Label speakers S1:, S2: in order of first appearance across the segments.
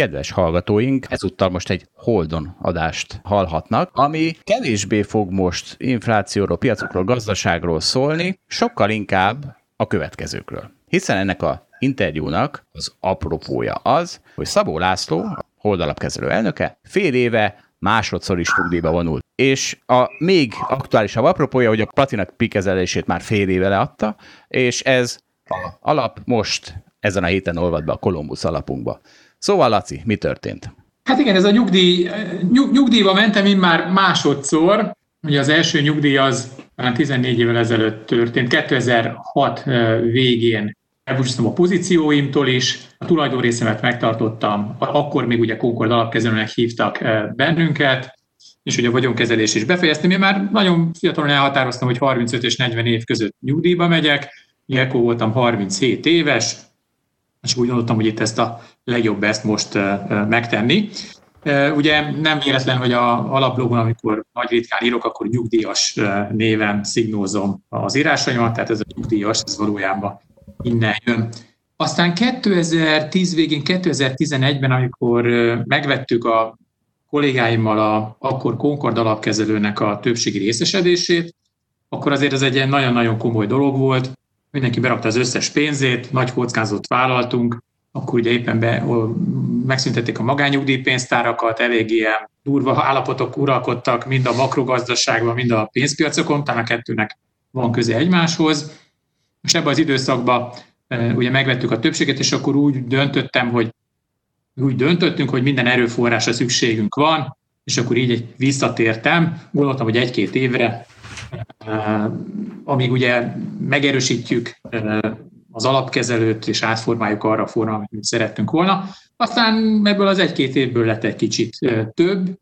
S1: kedves hallgatóink ezúttal most egy Holdon adást hallhatnak, ami kevésbé fog most inflációról, piacokról, gazdaságról szólni, sokkal inkább a következőkről. Hiszen ennek a interjúnak az apropója az, hogy Szabó László, a Holdalapkezelő elnöke, fél éve másodszor is nyugdíjba vonult. És a még aktuálisabb apropója, hogy a platina pikezelését már fél éve leadta, és ez a alap most ezen a héten olvad be a Kolumbusz alapunkba. Szóval, Laci, mi történt?
S2: Hát igen, ez a nyugdíj, nyug, nyugdíjba mentem én már másodszor. Ugye az első nyugdíj az talán 14 évvel ezelőtt történt, 2006 végén elbúcsúztam a pozícióimtól is, a tulajdonrészemet megtartottam, akkor még ugye Concord alapkezelőnek hívtak bennünket, és ugye a vagyonkezelés is befejeztem. Én már nagyon fiatalon elhatároztam, hogy 35 és 40 év között nyugdíjba megyek, ilyenkor voltam 37 éves, és úgy gondoltam, hogy itt ezt a legjobb ezt most megtenni. Ugye nem véletlen, hogy a alapblogban, amikor nagy ritkán írok, akkor nyugdíjas néven szignózom az írásaimat, tehát ez a nyugdíjas, ez valójában innen jön. Aztán 2010 végén, 2011-ben, amikor megvettük a kollégáimmal a akkor Concord alapkezelőnek a többségi részesedését, akkor azért ez egy nagyon-nagyon komoly dolog volt. Mindenki berakta az összes pénzét, nagy kockázatot vállaltunk, akkor ugye éppen be, megszüntették a magányugdíjpénztárakat, eléggé durva állapotok uralkodtak mind a makrogazdaságban, mind a pénzpiacokon, talán a kettőnek van köze egymáshoz. És ebben az időszakban ugye megvettük a többséget, és akkor úgy döntöttem, hogy úgy döntöttünk, hogy minden erőforrásra szükségünk van, és akkor így visszatértem, gondoltam, hogy egy-két évre, amíg ugye megerősítjük az alapkezelőt, és átformáljuk arra a formát, amit szerettünk volna. Aztán ebből az egy-két évből lett egy kicsit több,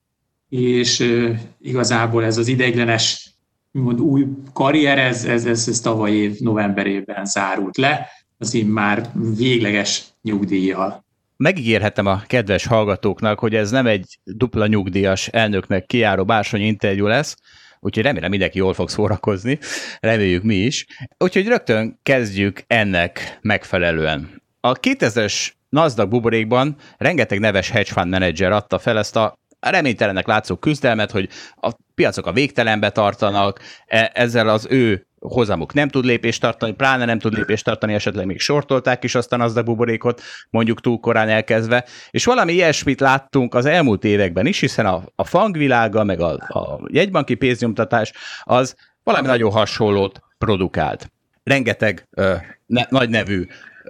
S2: és igazából ez az ideiglenes mond, új karrier, ez, ez, ez, ez tavaly év novemberében zárult le, az én már végleges nyugdíjjal.
S1: Megígérhetem a kedves hallgatóknak, hogy ez nem egy dupla nyugdíjas elnöknek kiáró bársony interjú lesz, úgyhogy remélem mindenki jól fog szórakozni, reméljük mi is. Úgyhogy rögtön kezdjük ennek megfelelően. A 2000-es Nasdaq buborékban rengeteg neves hedge fund menedzser adta fel ezt a reménytelennek látszó küzdelmet, hogy a piacok a végtelenbe tartanak, e, ezzel az ő hozamuk nem tud lépést tartani, pláne nem tud lépést tartani, esetleg még sortolták is aztán az a buborékot, mondjuk túl korán elkezdve, és valami ilyesmit láttunk az elmúlt években is, hiszen a, a fangvilága, meg a, a jegybanki pénznyomtatás az valami nagyon hasonlót produkált. Rengeteg ö, ne, nagy nevű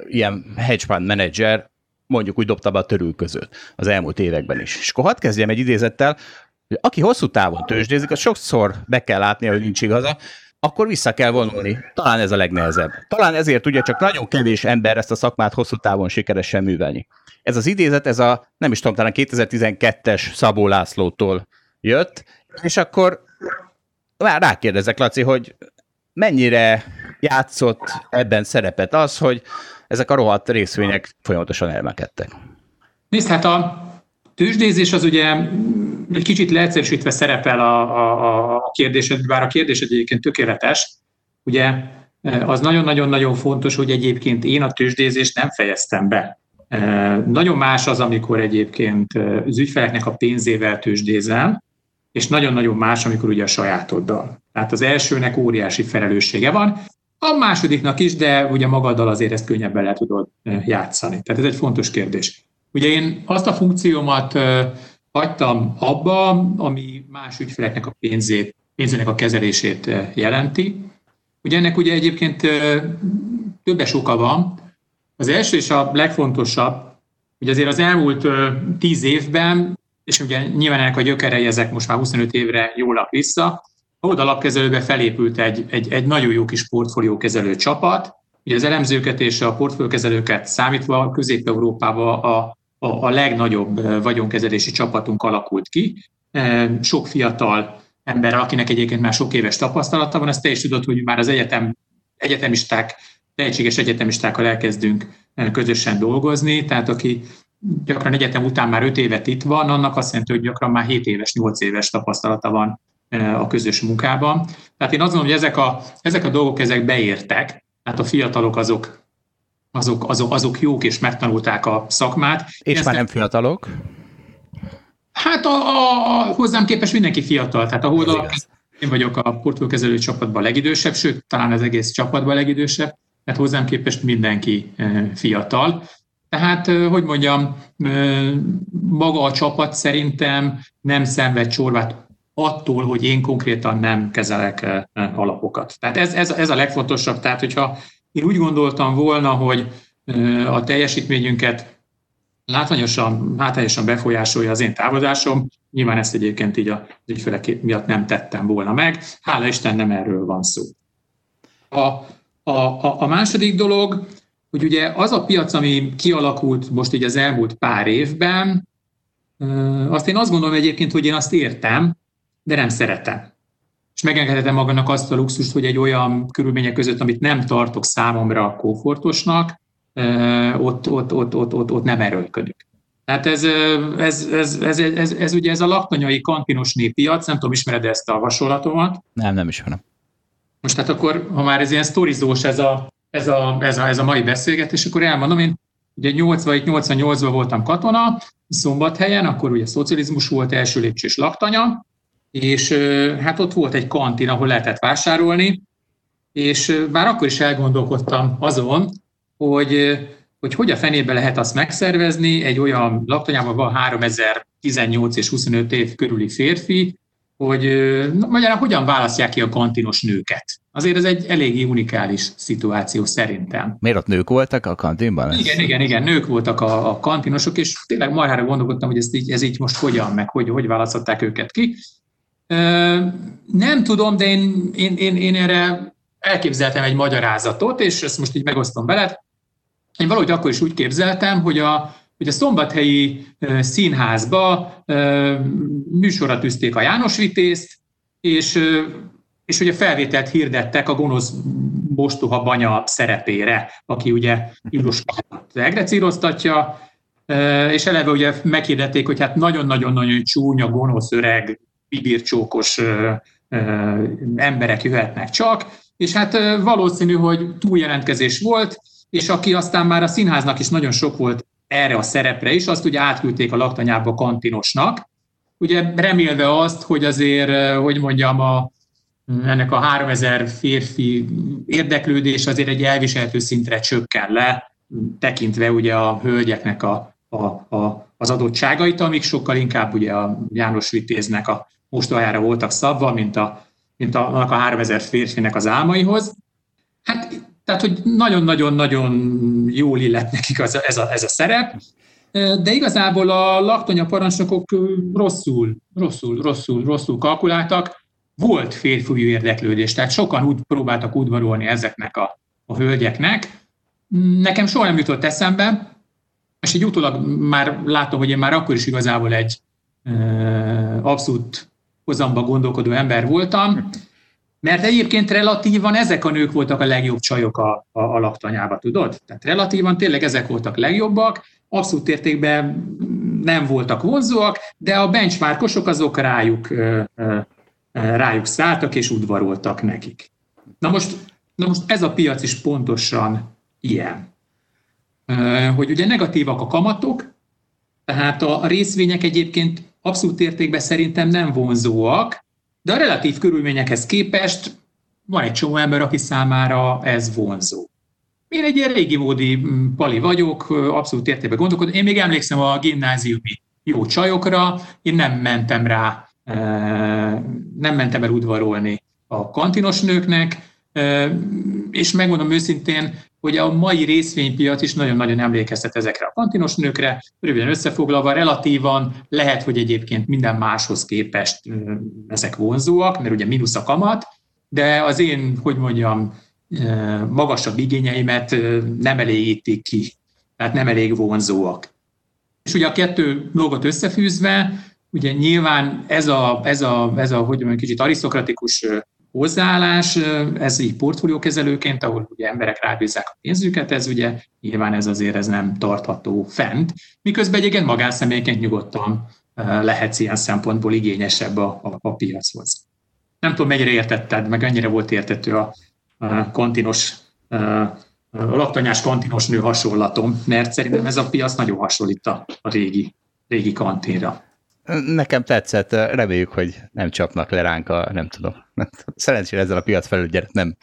S1: ilyen hedge fund menedzser mondjuk úgy dobta be a törül között az elmúlt években is. És akkor hadd kezdjem egy idézettel, hogy aki hosszú távon tőzsdézik, az sokszor be kell látnia, hogy nincs igaza, akkor vissza kell vonulni. Talán ez a legnehezebb. Talán ezért ugye csak nagyon kevés ember ezt a szakmát hosszú távon sikeresen művelni. Ez az idézet, ez a, nem is tudom, talán 2012-es Szabó Lászlótól jött, és akkor már rákérdezek, Laci, hogy mennyire játszott ebben szerepet az, hogy ezek a rohadt részvények folyamatosan elmekedtek.
S2: Nézd, hát a tőzsdézés az ugye egy kicsit leegyszerűsítve szerepel a, a, a kérdésed, bár a kérdésed egyébként tökéletes. Ugye az nagyon-nagyon-nagyon fontos, hogy egyébként én a tőzsdézést nem fejeztem be. Nagyon más az, amikor egyébként az ügyfeleknek a pénzével tőzsdézel, és nagyon-nagyon más, amikor ugye a sajátoddal. Tehát az elsőnek óriási felelőssége van, a másodiknak is, de ugye magaddal azért ezt könnyebben le tudod játszani. Tehát ez egy fontos kérdés. Ugye én azt a funkciómat hagytam abba, ami más ügyfeleknek a pénzét, pénzének a kezelését jelenti. Ugye ennek ugye egyébként többes oka van. Az első és a legfontosabb, hogy azért az elmúlt tíz évben, és ugye nyilván ennek a gyökerei ezek most már 25 évre jól vissza, oldalapkezelőbe felépült egy, egy, egy nagyon jó kis portfóliókezelő csapat, Ugye az elemzőket és a portfóliókezelőket számítva Közép-Európában a, a, a legnagyobb vagyonkezelési csapatunk alakult ki. Sok fiatal ember, akinek egyébként már sok éves tapasztalata van, azt te is tudod, hogy már az egyetem, egyetemisták, tehetséges egyetemistákkal elkezdünk közösen dolgozni, tehát aki gyakran egyetem után már 5 évet itt van, annak azt jelenti, hogy gyakran már 7 éves, 8 éves tapasztalata van a közös munkában. Tehát én azt gondolom, hogy ezek a, ezek a dolgok ezek beértek, tehát a fiatalok azok azok, azok, azok jók és megtanulták a szakmát.
S1: És már nem fiatalok?
S2: Hát a, a, a, hozzám képest mindenki fiatal, tehát a, én vagyok a portfóliókezelő csapatban a legidősebb, sőt, talán az egész csapatban a legidősebb, tehát hozzám képest mindenki fiatal. Tehát, hogy mondjam, maga a csapat szerintem nem szenved csorvát attól, hogy én konkrétan nem kezelek alapokat. Tehát ez, ez, ez a legfontosabb. Tehát, hogyha én úgy gondoltam volna, hogy a teljesítményünket látványosan, hátrányosan befolyásolja az én távozásom. Nyilván ezt egyébként így az ügyfelek miatt nem tettem volna meg. Hála Isten nem erről van szó. A, a, a, a második dolog, hogy ugye az a piac, ami kialakult most így az elmúlt pár évben, azt én azt gondolom egyébként, hogy én azt értem, de nem szeretem. És megengedhetem magamnak azt a luxust, hogy egy olyan körülmények között, amit nem tartok számomra komfortosnak, ott, ott, ott, ott, ott, ott nem erőlködik. Tehát ez, ez, ez, ez, ez, ez, ez ugye ez a laktanyai kantinos népiac, nem tudom, ismered ezt a hasonlatomat?
S1: Nem, nem ismerem.
S2: Most hát akkor, ha már ez ilyen sztorizós ez a, ez a, ez a, ez a mai beszélgetés, akkor elmondom, én ugye 80-88-ban voltam katona, Szombathelyen, akkor ugye szocializmus volt, első lépcsős laktanya, és hát ott volt egy kantin, ahol lehetett vásárolni, és bár akkor is elgondolkodtam azon, hogy, hogy hogy a fenébe lehet azt megszervezni, egy olyan laktanyában van 3018 és 25 év körüli férfi, hogy magyarán hogyan választják ki a kantinos nőket. Azért ez egy eléggé unikális szituáció szerintem.
S1: Miért ott nők voltak a kantinban?
S2: Igen, igen, igen, nők voltak a, a kantinosok, és tényleg marhára gondolkodtam, hogy ez így, ez így most hogyan, meg hogy, hogy választották őket ki. Nem tudom, de én, én, én, én erre elképzeltem egy magyarázatot, és ezt most így megosztom veled. Én valahogy akkor is úgy képzeltem, hogy a, hogy a szombathelyi színházba műsorra tűzték a János Vitézt, és, és ugye felvételt hirdettek a gonosz Bostuha Banya szerepére, aki ugye Ilus egrecíroztatja, és eleve ugye meghirdették, hogy hát nagyon-nagyon-nagyon csúnya, gonosz, öreg, bibircsókos emberek jöhetnek csak, és hát valószínű, hogy túljelentkezés volt, és aki aztán már a színháznak is nagyon sok volt erre a szerepre is, azt ugye átküldték a laktanyába kantinosnak, ugye remélve azt, hogy azért, hogy mondjam, a, ennek a 3000 férfi érdeklődés azért egy elviselhető szintre csökken le, tekintve ugye a hölgyeknek a, a, a, az adottságait, amik sokkal inkább ugye a János Vitéznek a mostohájára voltak szabva, mint a, mint a, annak a 3000 férfinek az álmaihoz. Hát tehát, hogy nagyon-nagyon-nagyon jól illet nekik az, ez, a, ez a szerep, de igazából a laktonya parancsnokok rosszul, rosszul, rosszul, rosszul kalkuláltak. Volt férfiú érdeklődés, tehát sokan úgy próbáltak udvarolni ezeknek a, a hölgyeknek. Nekem soha nem jutott eszembe, és egy utólag már látom, hogy én már akkor is igazából egy e, abszolút hozamba gondolkodó ember voltam, mert egyébként relatívan ezek a nők voltak a legjobb csajok a, a, a laktanyába, tudod? Tehát relatívan tényleg ezek voltak legjobbak, abszolút értékben nem voltak vonzóak, de a benchmarkosok azok rájuk, rájuk szálltak és udvaroltak nekik. Na most, na most ez a piac is pontosan ilyen. Hogy ugye negatívak a kamatok, tehát a részvények egyébként abszolút értékben szerintem nem vonzóak, de a relatív körülményekhez képest van egy csomó ember, aki számára ez vonzó. Én egy ilyen régi módi mm, pali vagyok, abszolút értében gondolkodom. Én még emlékszem a gimnáziumi jó csajokra, én nem mentem rá, nem mentem el udvarolni a kantinos nőknek, és megmondom őszintén, hogy a mai részvénypiac is nagyon-nagyon emlékeztet ezekre a kantinos nőkre. Röviden összefoglalva, relatívan lehet, hogy egyébként minden máshoz képest ezek vonzóak, mert ugye mínusz a kamat, de az én, hogy mondjam, magasabb igényeimet nem elégítik ki, tehát nem elég vonzóak. És ugye a kettő dolgot összefűzve, ugye nyilván ez a, ez a, ez a hogy mondjam, kicsit arisztokratikus hozzáállás, ez így portfóliókezelőként, ahol ugye emberek rábízzák a pénzüket, ez ugye nyilván ez azért ez nem tartható fent, miközben egyébként magánszemélyként nyugodtan lehetsz ilyen szempontból igényesebb a, a, a piachoz. Nem tudom, mennyire értetted, meg annyira volt értető a, a kontinos a laktanyás kantinos nő hasonlatom, mert szerintem ez a piac nagyon hasonlít a, a régi, régi kantinra.
S1: Nekem tetszett, reméljük, hogy nem csapnak le ránk a, nem tudom. Szerencsére ezzel a piac felügyelet nem,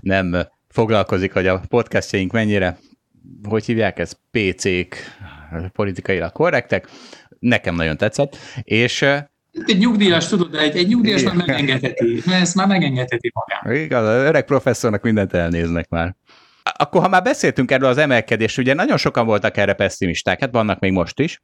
S1: nem foglalkozik, hogy a podcastjaink mennyire, hogy hívják ez, PC-k, politikailag korrektek. Nekem nagyon tetszett, és
S2: egy nyugdíjas, tudod, egy, egy nyugdíjas már megengedheti, ezt már megengedheti magát.
S1: Igaz, az öreg professzornak mindent elnéznek már. Akkor, ha már beszéltünk erről az emelkedés, ugye nagyon sokan voltak erre pessimisták, hát vannak még most is,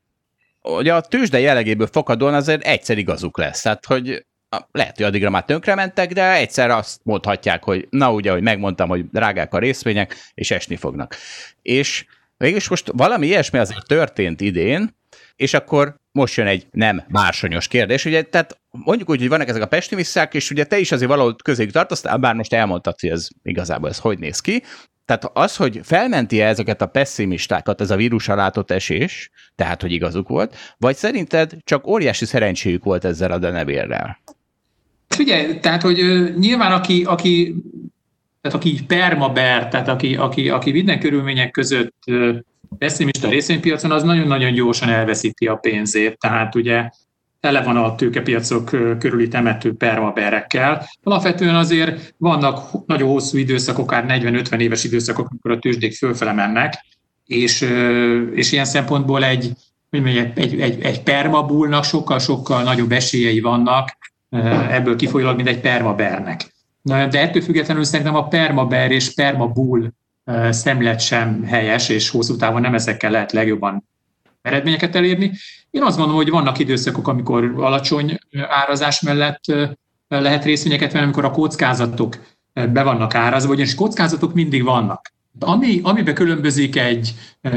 S1: ugye a tőzsde jellegéből fakadóan azért egyszer igazuk lesz. Tehát, hogy lehet, hogy addigra már tönkrementek, de egyszer azt mondhatják, hogy na ugye, hogy megmondtam, hogy drágák a részvények, és esni fognak. És mégis most valami ilyesmi azért történt idén, és akkor most jön egy nem bársonyos kérdés, ugye, tehát mondjuk úgy, hogy vannak ezek a pestimisszák, és ugye te is azért valahol közéjük tartoztál, bár most elmondtad, hogy ez igazából ez hogy néz ki, tehát az, hogy felmenti -e ezeket a pessimistákat, ez a vírusra látott esés, tehát, hogy igazuk volt, vagy szerinted csak óriási szerencséjük volt ezzel a denevérrel?
S2: Figyelj, tehát, hogy nyilván aki, aki tehát aki permaber, tehát aki, aki, aki minden körülmények között pessimista részvénypiacon, az nagyon-nagyon gyorsan elveszíti a pénzét. Tehát ugye tele van a tőkepiacok körüli temető permaberekkel. Alapvetően azért vannak nagyon hosszú időszakok, akár 40-50 éves időszakok, amikor a tőzsdék fölfele mennek, és, és ilyen szempontból egy, egy, egy, egy, egy permabulnak sokkal-sokkal nagyobb esélyei vannak ebből kifolyólag, mint egy permabernek. De ettől függetlenül szerintem a permaber és permabull szemlet sem helyes, és hosszú távon nem ezekkel lehet legjobban eredményeket elérni. Én azt gondolom, hogy vannak időszakok, amikor alacsony árazás mellett lehet részvényeket venni, amikor a kockázatok be vannak árazva, ugyanis kockázatok mindig vannak. Ami, amiben különbözik egy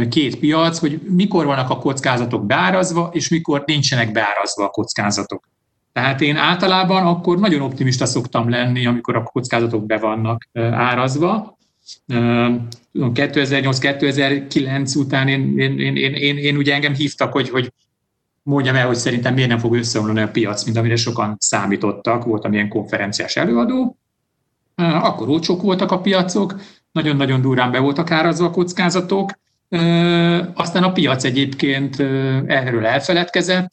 S2: két piac, hogy mikor vannak a kockázatok beárazva, és mikor nincsenek beárazva a kockázatok. Tehát én általában akkor nagyon optimista szoktam lenni, amikor a kockázatok be vannak árazva, 2008-2009 után én, én, én, én, én, én ugye engem hívtak, hogy, hogy mondjam el, hogy szerintem miért nem fog összeomlani a piac, mint amire sokan számítottak, voltam ilyen konferenciás előadó. Akkor olcsók voltak a piacok, nagyon-nagyon durán be voltak árazva a kockázatok, aztán a piac egyébként erről elfeledkezett,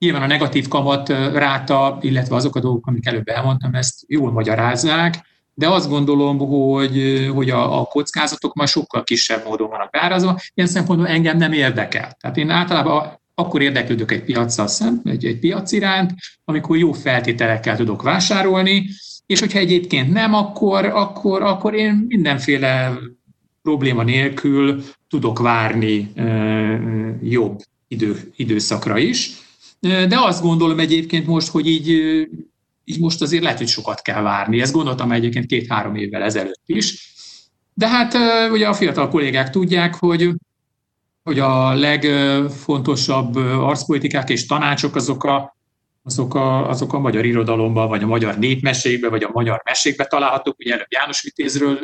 S2: Nyilván a negatív kamat ráta, illetve azok a dolgok, amik előbb elmondtam, ezt jól magyarázzák, de azt gondolom, hogy, hogy a, a kockázatok már sokkal kisebb módon vannak beárazva. Ilyen szempontból engem nem érdekel. Tehát én általában akkor érdeklődök egy piacsal szem, egy, egy piac iránt, amikor jó feltételekkel tudok vásárolni, és hogyha egyébként nem, akkor, akkor, akkor én mindenféle probléma nélkül tudok várni e, jobb idő, időszakra is. De azt gondolom egyébként most, hogy így így most azért lehet, hogy sokat kell várni. Ezt gondoltam egyébként két-három évvel ezelőtt is. De hát ugye a fiatal kollégák tudják, hogy, hogy a legfontosabb arszpolitikák és tanácsok azok a, azok a, azok a magyar irodalomban, vagy a magyar népmesékben, vagy a magyar mesékben találhatók. Ugye előbb János Vitézről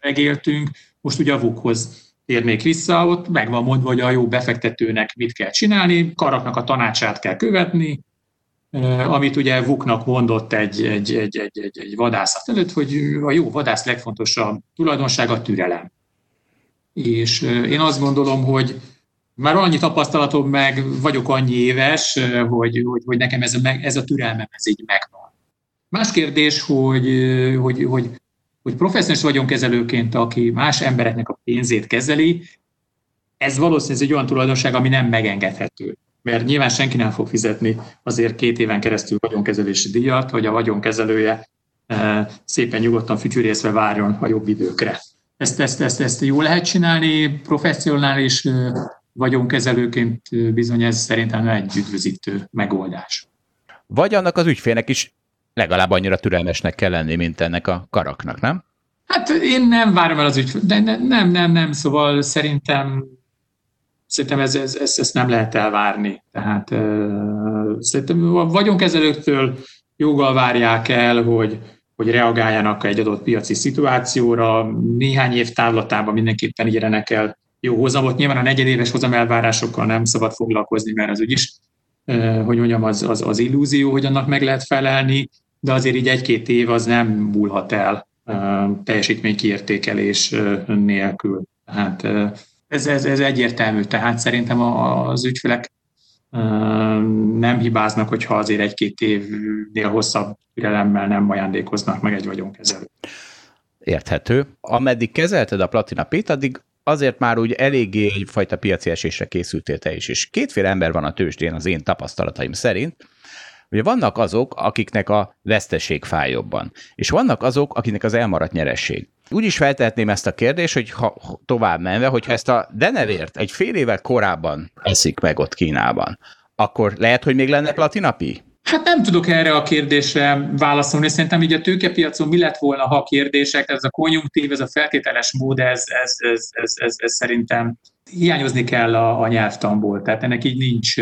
S2: megéltünk, most ugye a VUK-hoz térnék vissza, ott meg van mondva, hogy a jó befektetőnek mit kell csinálni, karaknak a tanácsát kell követni, amit ugye Vuknak mondott egy, egy, egy, egy, egy, egy vadászat előtt, hogy a jó vadász legfontosabb tulajdonsága a türelem. És én azt gondolom, hogy már annyi tapasztalatom meg, vagyok annyi éves, hogy, hogy, hogy nekem ez a, ez a türelmem ez így megvan. Más kérdés, hogy, hogy, hogy, hogy professzionális vagyonkezelőként, aki más embereknek a pénzét kezeli, ez valószínűleg egy olyan tulajdonság, ami nem megengedhető mert nyilván senki nem fog fizetni azért két éven keresztül vagyonkezelési díjat, hogy a vagyonkezelője eh, szépen nyugodtan fütyűrészve várjon a jobb időkre. Ezt, ezt, ezt, ezt jól lehet csinálni, professzionális eh, vagyonkezelőként eh, bizony ez szerintem egy üdvözítő megoldás.
S1: Vagy annak az ügyfélnek is legalább annyira türelmesnek kell lenni, mint ennek a karaknak, nem?
S2: Hát én nem várom el az ügyfél, de nem, nem, nem, nem, szóval szerintem szerintem ez, ez, ez, ezt nem lehet elvárni. Tehát szerintem a vagyonkezelőktől joggal várják el, hogy, hogy reagáljanak egy adott piaci szituációra, néhány év távlatában mindenképpen ígyerenek el jó hozamot. Nyilván a negyedéves hozam elvárásokkal nem szabad foglalkozni, mert az úgyis, hogy mondjam, az, az, az illúzió, hogy annak meg lehet felelni, de azért így egy-két év az nem múlhat el teljesítménykiértékelés nélkül. Tehát ez, ez, ez egyértelmű, tehát szerintem az ügyfelek nem hibáznak, hogyha azért egy-két évnél hosszabb türelemmel nem ajándékoznak meg egy vagyonkezelőt.
S1: Érthető. Ameddig kezelted a Platina Pit, addig azért már úgy eléggé egyfajta piaci esésre készültél te is. És kétféle ember van a tőzsdén az én tapasztalataim szerint. Ugye vannak azok, akiknek a veszteség fáj jobban, és vannak azok, akiknek az elmaradt nyeresség. Úgy is feltehetném ezt a kérdést, hogy ha tovább menve, hogyha ezt a denevért egy fél évvel korábban eszik meg ott Kínában, akkor lehet, hogy még lenne platinapi?
S2: Hát nem tudok erre a kérdésre válaszolni. Szerintem így a tőkepiacon mi lett volna, ha kérdések, ez a konjunktív, ez a feltételes mód, ez, ez, ez, ez, ez, ez szerintem hiányozni kell a, a nyelvtamból, tehát ennek így nincs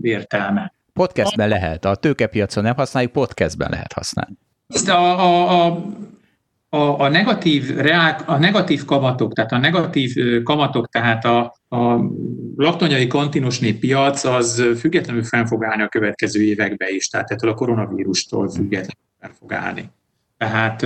S2: értelme.
S1: Podcastben lehet, a tőkepiacon nem használjuk, podcastben lehet használni.
S2: A, a, a, a, a, negatív, reál, a negatív kamatok, tehát a negatív kamatok, tehát a, a laktanyai kantinosné piac az függetlenül fenn fog állni a következő években is, tehát ettől a koronavírustól függetlenül fenn fog állni. Tehát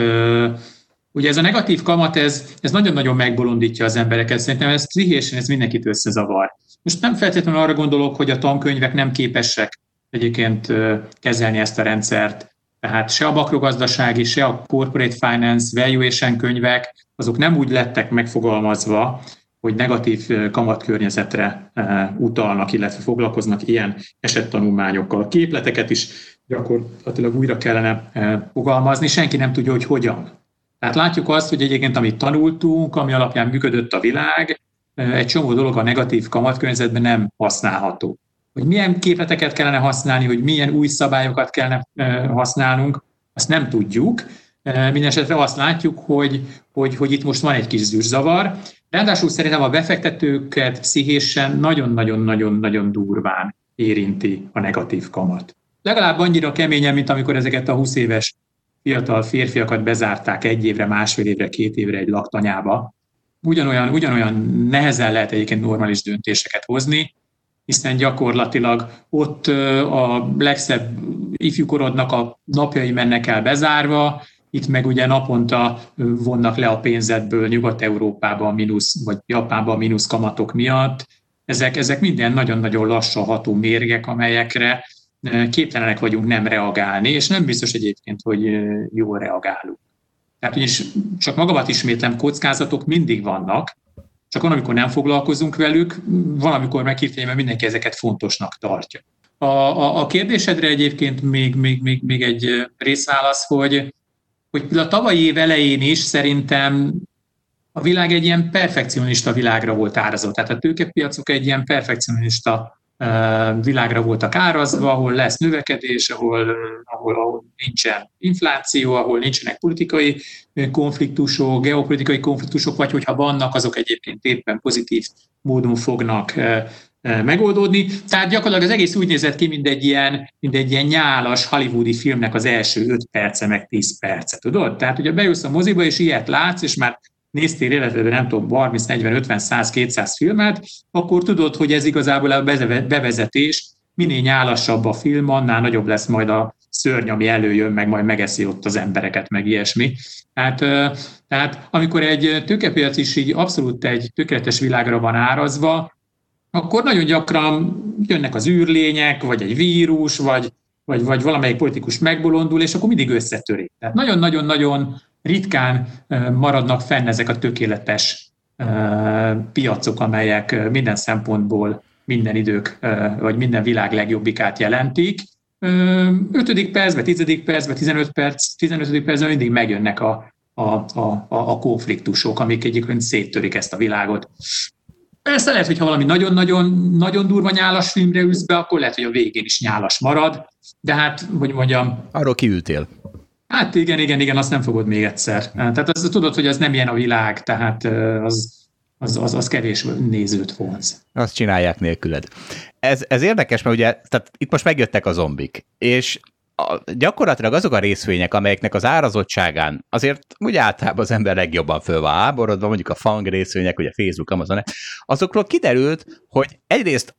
S2: ugye ez a negatív kamat, ez, ez nagyon-nagyon megbolondítja az embereket, szerintem ez pszichésen ez mindenkit összezavar. Most nem feltétlenül arra gondolok, hogy a tankönyvek nem képesek egyébként kezelni ezt a rendszert, tehát se a makrogazdasági, se a corporate finance, valuation könyvek, azok nem úgy lettek megfogalmazva, hogy negatív kamatkörnyezetre utalnak, illetve foglalkoznak ilyen esettanulmányokkal. Képleteket is gyakorlatilag újra kellene fogalmazni, senki nem tudja, hogy hogyan. Tehát látjuk azt, hogy egyébként amit tanultunk, ami alapján működött a világ, egy csomó dolog a negatív kamatkörnyezetben nem használható hogy milyen képleteket kellene használni, hogy milyen új szabályokat kellene használnunk, azt nem tudjuk. Mindenesetre azt látjuk, hogy, hogy, hogy itt most van egy kis zűrzavar. Ráadásul szerintem a befektetőket pszichésen nagyon-nagyon-nagyon-nagyon durván érinti a negatív kamat. Legalább annyira keményen, mint amikor ezeket a 20 éves fiatal férfiakat bezárták egy évre, másfél évre, két évre egy laktanyába. Ugyanolyan, ugyanolyan nehezen lehet egyébként normális döntéseket hozni, hiszen gyakorlatilag ott a legszebb ifjúkorodnak a napjai mennek el bezárva, itt meg ugye naponta vonnak le a pénzedből Nyugat-Európában mínusz, vagy Japánban mínusz kamatok miatt. Ezek, ezek minden nagyon-nagyon lassan ható mérgek, amelyekre képtelenek vagyunk nem reagálni, és nem biztos egyébként, hogy jól reagálunk. Tehát is csak magamat ismétlem, kockázatok mindig vannak, csak van, amikor nem foglalkozunk velük, van, amikor mert mindenki ezeket fontosnak tartja. A, a, a kérdésedre egyébként még, még, még, még egy részválasz, hogy, hogy a tavalyi év elején is szerintem a világ egy ilyen perfekcionista világra volt árazott. Tehát a tőkepiacok egy ilyen perfekcionista világra voltak árazva, ahol lesz növekedés, ahol, ahol, ahol nincsen infláció, ahol nincsenek politikai konfliktusok, geopolitikai konfliktusok, vagy hogyha vannak, azok egyébként éppen pozitív módon fognak megoldódni. Tehát gyakorlatilag az egész úgy nézett ki, mint egy ilyen, mint egy ilyen nyálas hollywoodi filmnek az első 5 perce, meg 10 perce, tudod? Tehát, hogyha bejössz a moziba, és ilyet látsz, és már néztél életedben, nem tudom, 30, 40, 50, 100, 200 filmet, akkor tudod, hogy ez igazából a bevezetés, minél nyálasabb a film, annál nagyobb lesz majd a szörny, ami előjön, meg majd megeszi ott az embereket, meg ilyesmi. Tehát, tehát amikor egy tőkepiac is így abszolút egy tökéletes világra van árazva, akkor nagyon gyakran jönnek az űrlények, vagy egy vírus, vagy, vagy, vagy valamelyik politikus megbolondul, és akkor mindig összetörik. Tehát nagyon-nagyon-nagyon ritkán maradnak fenn ezek a tökéletes piacok, amelyek minden szempontból minden idők, vagy minden világ legjobbikát jelentik. 5. percben, 10. percben, 15 perc, 15. percben mindig megjönnek a, a, a, a konfliktusok, amik egyébként széttörik ezt a világot. Persze lehet, hogy ha valami nagyon-nagyon nagyon durva nyálas filmre ülsz be, akkor lehet, hogy a végén is nyálas marad, de hát, hogy mondjam...
S1: Arról kiültél.
S2: Hát igen, igen, igen, azt nem fogod még egyszer. Tehát az, tudod, hogy az nem ilyen a világ, tehát az, az, az, az kevés nézőt vonz.
S1: Azt csinálják nélküled. Ez, ez érdekes, mert ugye tehát itt most megjöttek a zombik, és a, gyakorlatilag azok a részvények, amelyeknek az árazottságán azért úgy általában az ember legjobban föl van áborodva, mondjuk a fang részvények, ugye Facebook, Amazon, azokról kiderült, hogy egyrészt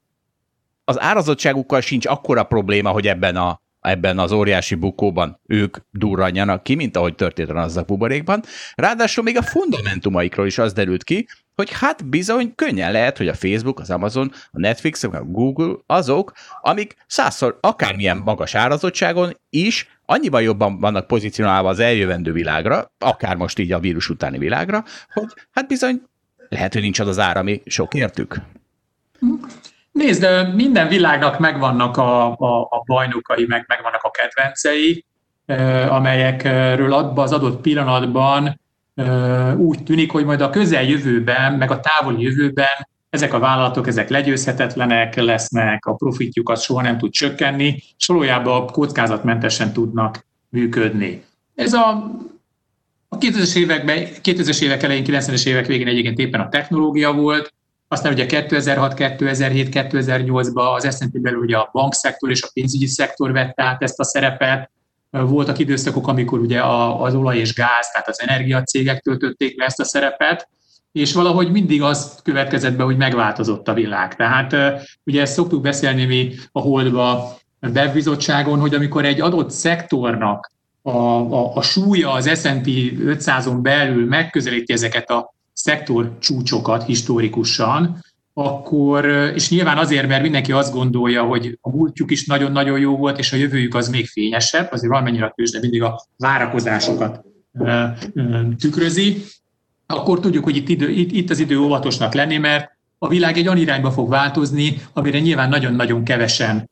S1: az árazottságukkal sincs akkora probléma, hogy ebben a ebben az óriási bukóban ők durranjanak ki, mint ahogy történt a Nasdaq buborékban. Ráadásul még a fundamentumaikról is az derült ki, hogy hát bizony könnyen lehet, hogy a Facebook, az Amazon, a Netflix, a Google azok, amik százszor akármilyen magas árazottságon is annyiban jobban vannak pozícionálva az eljövendő világra, akár most így a vírus utáni világra, hogy hát bizony lehet, hogy nincs az az ára, ami sok értük.
S2: Nézd, minden világnak megvannak a, a, a bajnokai, meg megvannak a kedvencei, amelyekről abban az adott pillanatban úgy tűnik, hogy majd a közeljövőben, meg a távoli jövőben ezek a vállalatok, ezek legyőzhetetlenek lesznek, a profitjuk az soha nem tud csökkenni, és valójában kockázatmentesen tudnak működni. Ez a a 2000-es években, 2000-es évek elején, 90-es évek végén egyébként éppen a technológia volt, aztán ugye 2006, 2007, 2008-ban az S&P belül ugye a bankszektor és a pénzügyi szektor vette át ezt a szerepet. Voltak időszakok, amikor ugye az olaj és gáz, tehát az energiacégek töltötték be ezt a szerepet, és valahogy mindig az következett be, hogy megváltozott a világ. Tehát ugye ezt szoktuk beszélni mi a Holdba, webbizottságon, hogy amikor egy adott szektornak a, a, a súlya az S&P 500-on belül megközelíti ezeket a szektor csúcsokat historikusan, akkor, és nyilván azért, mert mindenki azt gondolja, hogy a múltjuk is nagyon-nagyon jó volt, és a jövőjük az még fényesebb, azért valamennyire a tőzsde mindig a várakozásokat tükrözi, akkor tudjuk, hogy itt, idő, itt, itt az idő óvatosnak lenni, mert a világ egy olyan irányba fog változni, amire nyilván nagyon-nagyon kevesen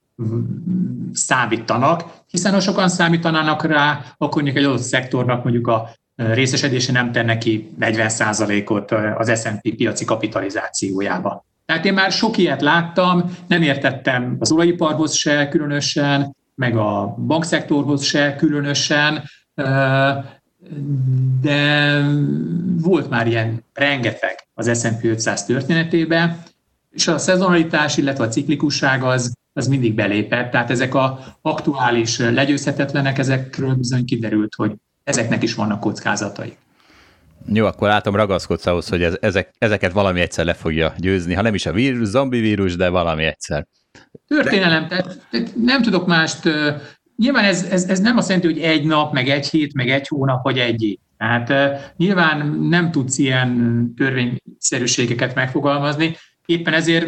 S2: számítanak, hiszen ha sokan számítanának rá, akkor mondjuk egy adott szektornak mondjuk a részesedése nem tenne ki 40%-ot az S&P piaci kapitalizációjába. Tehát én már sok ilyet láttam, nem értettem az olajiparhoz se különösen, meg a bankszektorhoz se különösen, de volt már ilyen rengeteg az S&P 500 történetében, és a szezonalitás, illetve a ciklikusság az, az mindig belépett. Tehát ezek a aktuális legyőzhetetlenek, ezekről bizony kiderült, hogy ezeknek is vannak kockázatai.
S1: Jó, akkor látom ragaszkodsz ahhoz, hogy ez, ezek, ezeket valami egyszer le fogja győzni, ha nem is a vírus, zombi vírus, de valami egyszer.
S2: Történelem, tehát, nem tudok mást, nyilván ez, ez, ez nem azt jelenti, hogy egy nap, meg egy hét, meg egy hónap, vagy egy év. Tehát nyilván nem tudsz ilyen törvényszerűségeket megfogalmazni, éppen ezért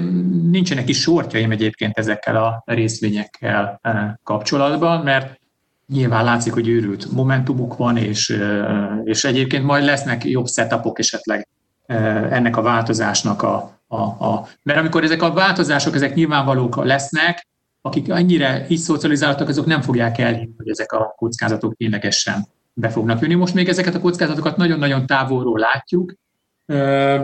S2: nincsenek is sortjaim egyébként ezekkel a részvényekkel kapcsolatban, mert nyilván látszik, hogy őrült momentumuk van, és, és egyébként majd lesznek jobb setupok esetleg ennek a változásnak a, a, a... Mert amikor ezek a változások, ezek nyilvánvalók lesznek, akik annyira így szocializáltak, azok nem fogják elhinni, hogy ezek a kockázatok ténylegesen be fognak jönni. Most még ezeket a kockázatokat nagyon-nagyon távolról látjuk,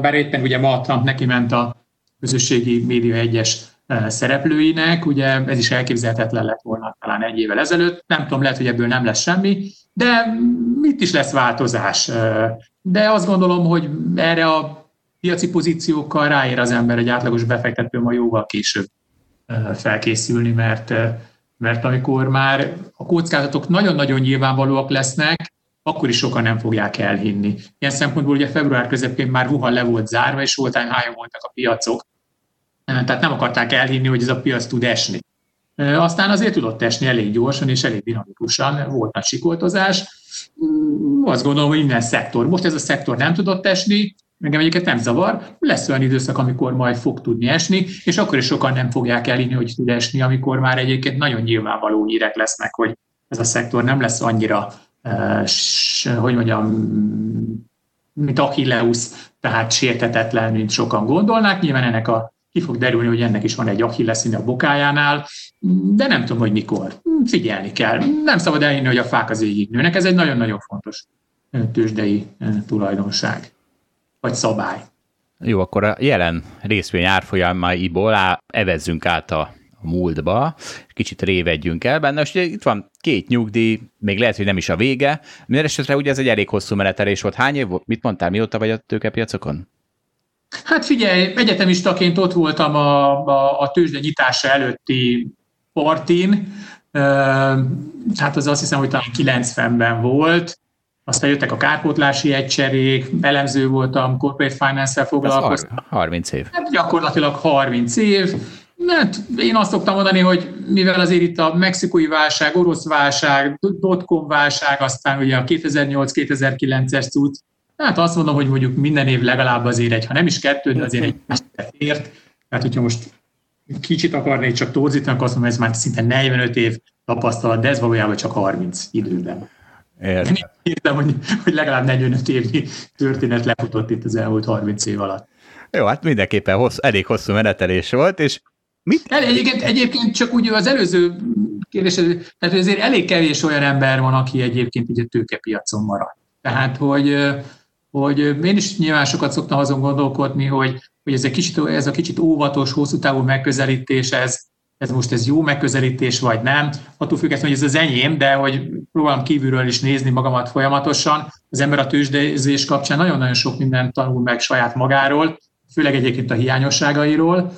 S2: bár éppen ugye ma Trump neki ment a közösségi média egyes szereplőinek, ugye ez is elképzelhetetlen lett volna talán egy évvel ezelőtt, nem tudom, lehet, hogy ebből nem lesz semmi, de mit is lesz változás. De azt gondolom, hogy erre a piaci pozíciókkal ráér az ember, egy átlagos befektető ma jóval később felkészülni, mert, mert amikor már a kockázatok nagyon-nagyon nyilvánvalóak lesznek, akkor is sokan nem fogják elhinni. Ilyen szempontból ugye február közepén már Wuhan le volt zárva, és all time voltak a piacok, tehát nem akarták elhinni, hogy ez a piac tud esni. Aztán azért tudott esni elég gyorsan és elég dinamikusan, volt nagy sikoltozás. Mm, azt gondolom, hogy minden szektor. Most ez a szektor nem tudott esni, engem egyiket nem zavar, lesz olyan időszak, amikor majd fog tudni esni, és akkor is sokan nem fogják elhinni, hogy tud esni, amikor már egyébként nagyon nyilvánvaló hírek lesznek, hogy ez a szektor nem lesz annyira, hogy mondjam, mint Achilleus, tehát sértetetlen, mint sokan gondolnák. Nyilván ennek a ki fog derülni, hogy ennek is van egy achilleszíne a bokájánál, de nem tudom, hogy mikor. Figyelni kell. Nem szabad elhinni, hogy a fák az égig nőnek. Ez egy nagyon-nagyon fontos tőzsdei tulajdonság, vagy szabály.
S1: Jó, akkor a jelen részvény árfolyamaiból evezzünk át a múltba, kicsit révedjünk el benne. Most itt van két nyugdíj, még lehet, hogy nem is a vége. Minden esetre ugye ez egy elég hosszú menetelés volt. Hány év? Mit mondtál, mióta vagy a tőkepiacokon?
S2: Hát figyelj, egyetemistaként ott voltam a, a, a tőzsde nyitása előtti partin, hát az azt hiszem, hogy talán 90-ben volt, aztán jöttek a kárpótlási egycserék, elemző voltam, corporate finance-szel foglalkoztam.
S1: 30 év.
S2: Hát gyakorlatilag 30 év, Hát, én azt szoktam mondani, hogy mivel azért itt a mexikói válság, orosz válság, dotcom válság, aztán ugye a 2008-2009-es cucc, hát azt mondom, hogy mondjuk minden év legalább azért egy, ha nem is kettő, de azért egy ért. Tehát, hogyha most kicsit akarnék csak torzítani, akkor azt mondom, ez már szinte 45 év tapasztalat, de ez valójában csak 30 időben. Értem. hogy, hogy legalább 45 évnyi történet lefutott itt az elmúlt 30 év alatt.
S1: Jó, hát mindenképpen hossz, elég hosszú menetelés volt, és
S2: mit? Egyébként, egyébként csak úgy az előző kérdés, tehát azért elég kevés olyan ember van, aki egyébként így a tőkepiacon marad. Tehát, hogy, hogy én is nyilván sokat szoktam azon gondolkodni, hogy, hogy ez, a kicsit, ez a kicsit óvatos, hosszú távú megközelítés, ez, ez most ez jó megközelítés, vagy nem. Attól függetlenül, hogy ez az enyém, de hogy próbálom kívülről is nézni magamat folyamatosan. Az ember a tőzsdézés kapcsán nagyon-nagyon sok mindent tanul meg saját magáról, főleg egyébként a hiányosságairól.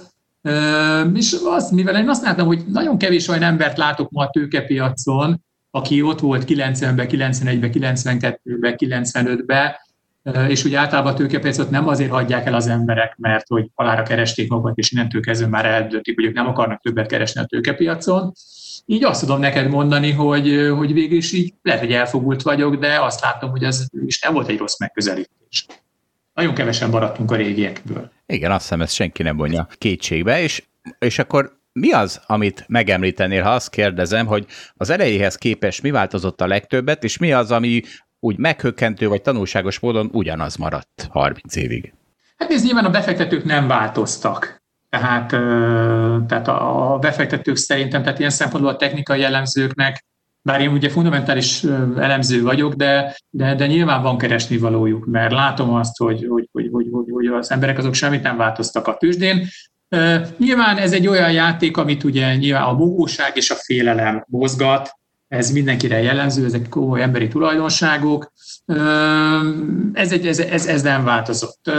S2: És az, mivel én azt látom, hogy nagyon kevés olyan embert látok ma a tőkepiacon, aki ott volt 90-ben, 91-ben, 92-ben, 95-ben, és ugye általában a tőkepiacot nem azért hagyják el az emberek, mert hogy halára keresték magukat, és innentől kezdve már eldöntik, hogy ők nem akarnak többet keresni a tőkepiacon. Így azt tudom neked mondani, hogy, hogy végül is így lehet, hogy elfogult vagyok, de azt látom, hogy ez is nem volt egy rossz megközelítés. Nagyon kevesen maradtunk a régiekből.
S1: Igen, azt hiszem, ezt senki nem vonja kétségbe, és, és akkor mi az, amit megemlítenél, ha azt kérdezem, hogy az elejéhez képest mi változott a legtöbbet, és mi az, ami úgy meghökkentő vagy tanulságos módon ugyanaz maradt 30 évig?
S2: Hát ez nyilván a befektetők nem változtak. Tehát, tehát a befektetők szerintem, tehát ilyen szempontból a technikai jellemzőknek, bár én ugye fundamentális elemző vagyok, de, de, de nyilván van keresni valójuk, mert látom azt, hogy, hogy, hogy, hogy, hogy, hogy az emberek azok semmit nem változtak a tőzsdén. Nyilván ez egy olyan játék, amit ugye nyilván a bogóság és a félelem mozgat, ez mindenkire jellemző, ezek komoly emberi tulajdonságok. Ez, egy, ez, ez, ez nem változott.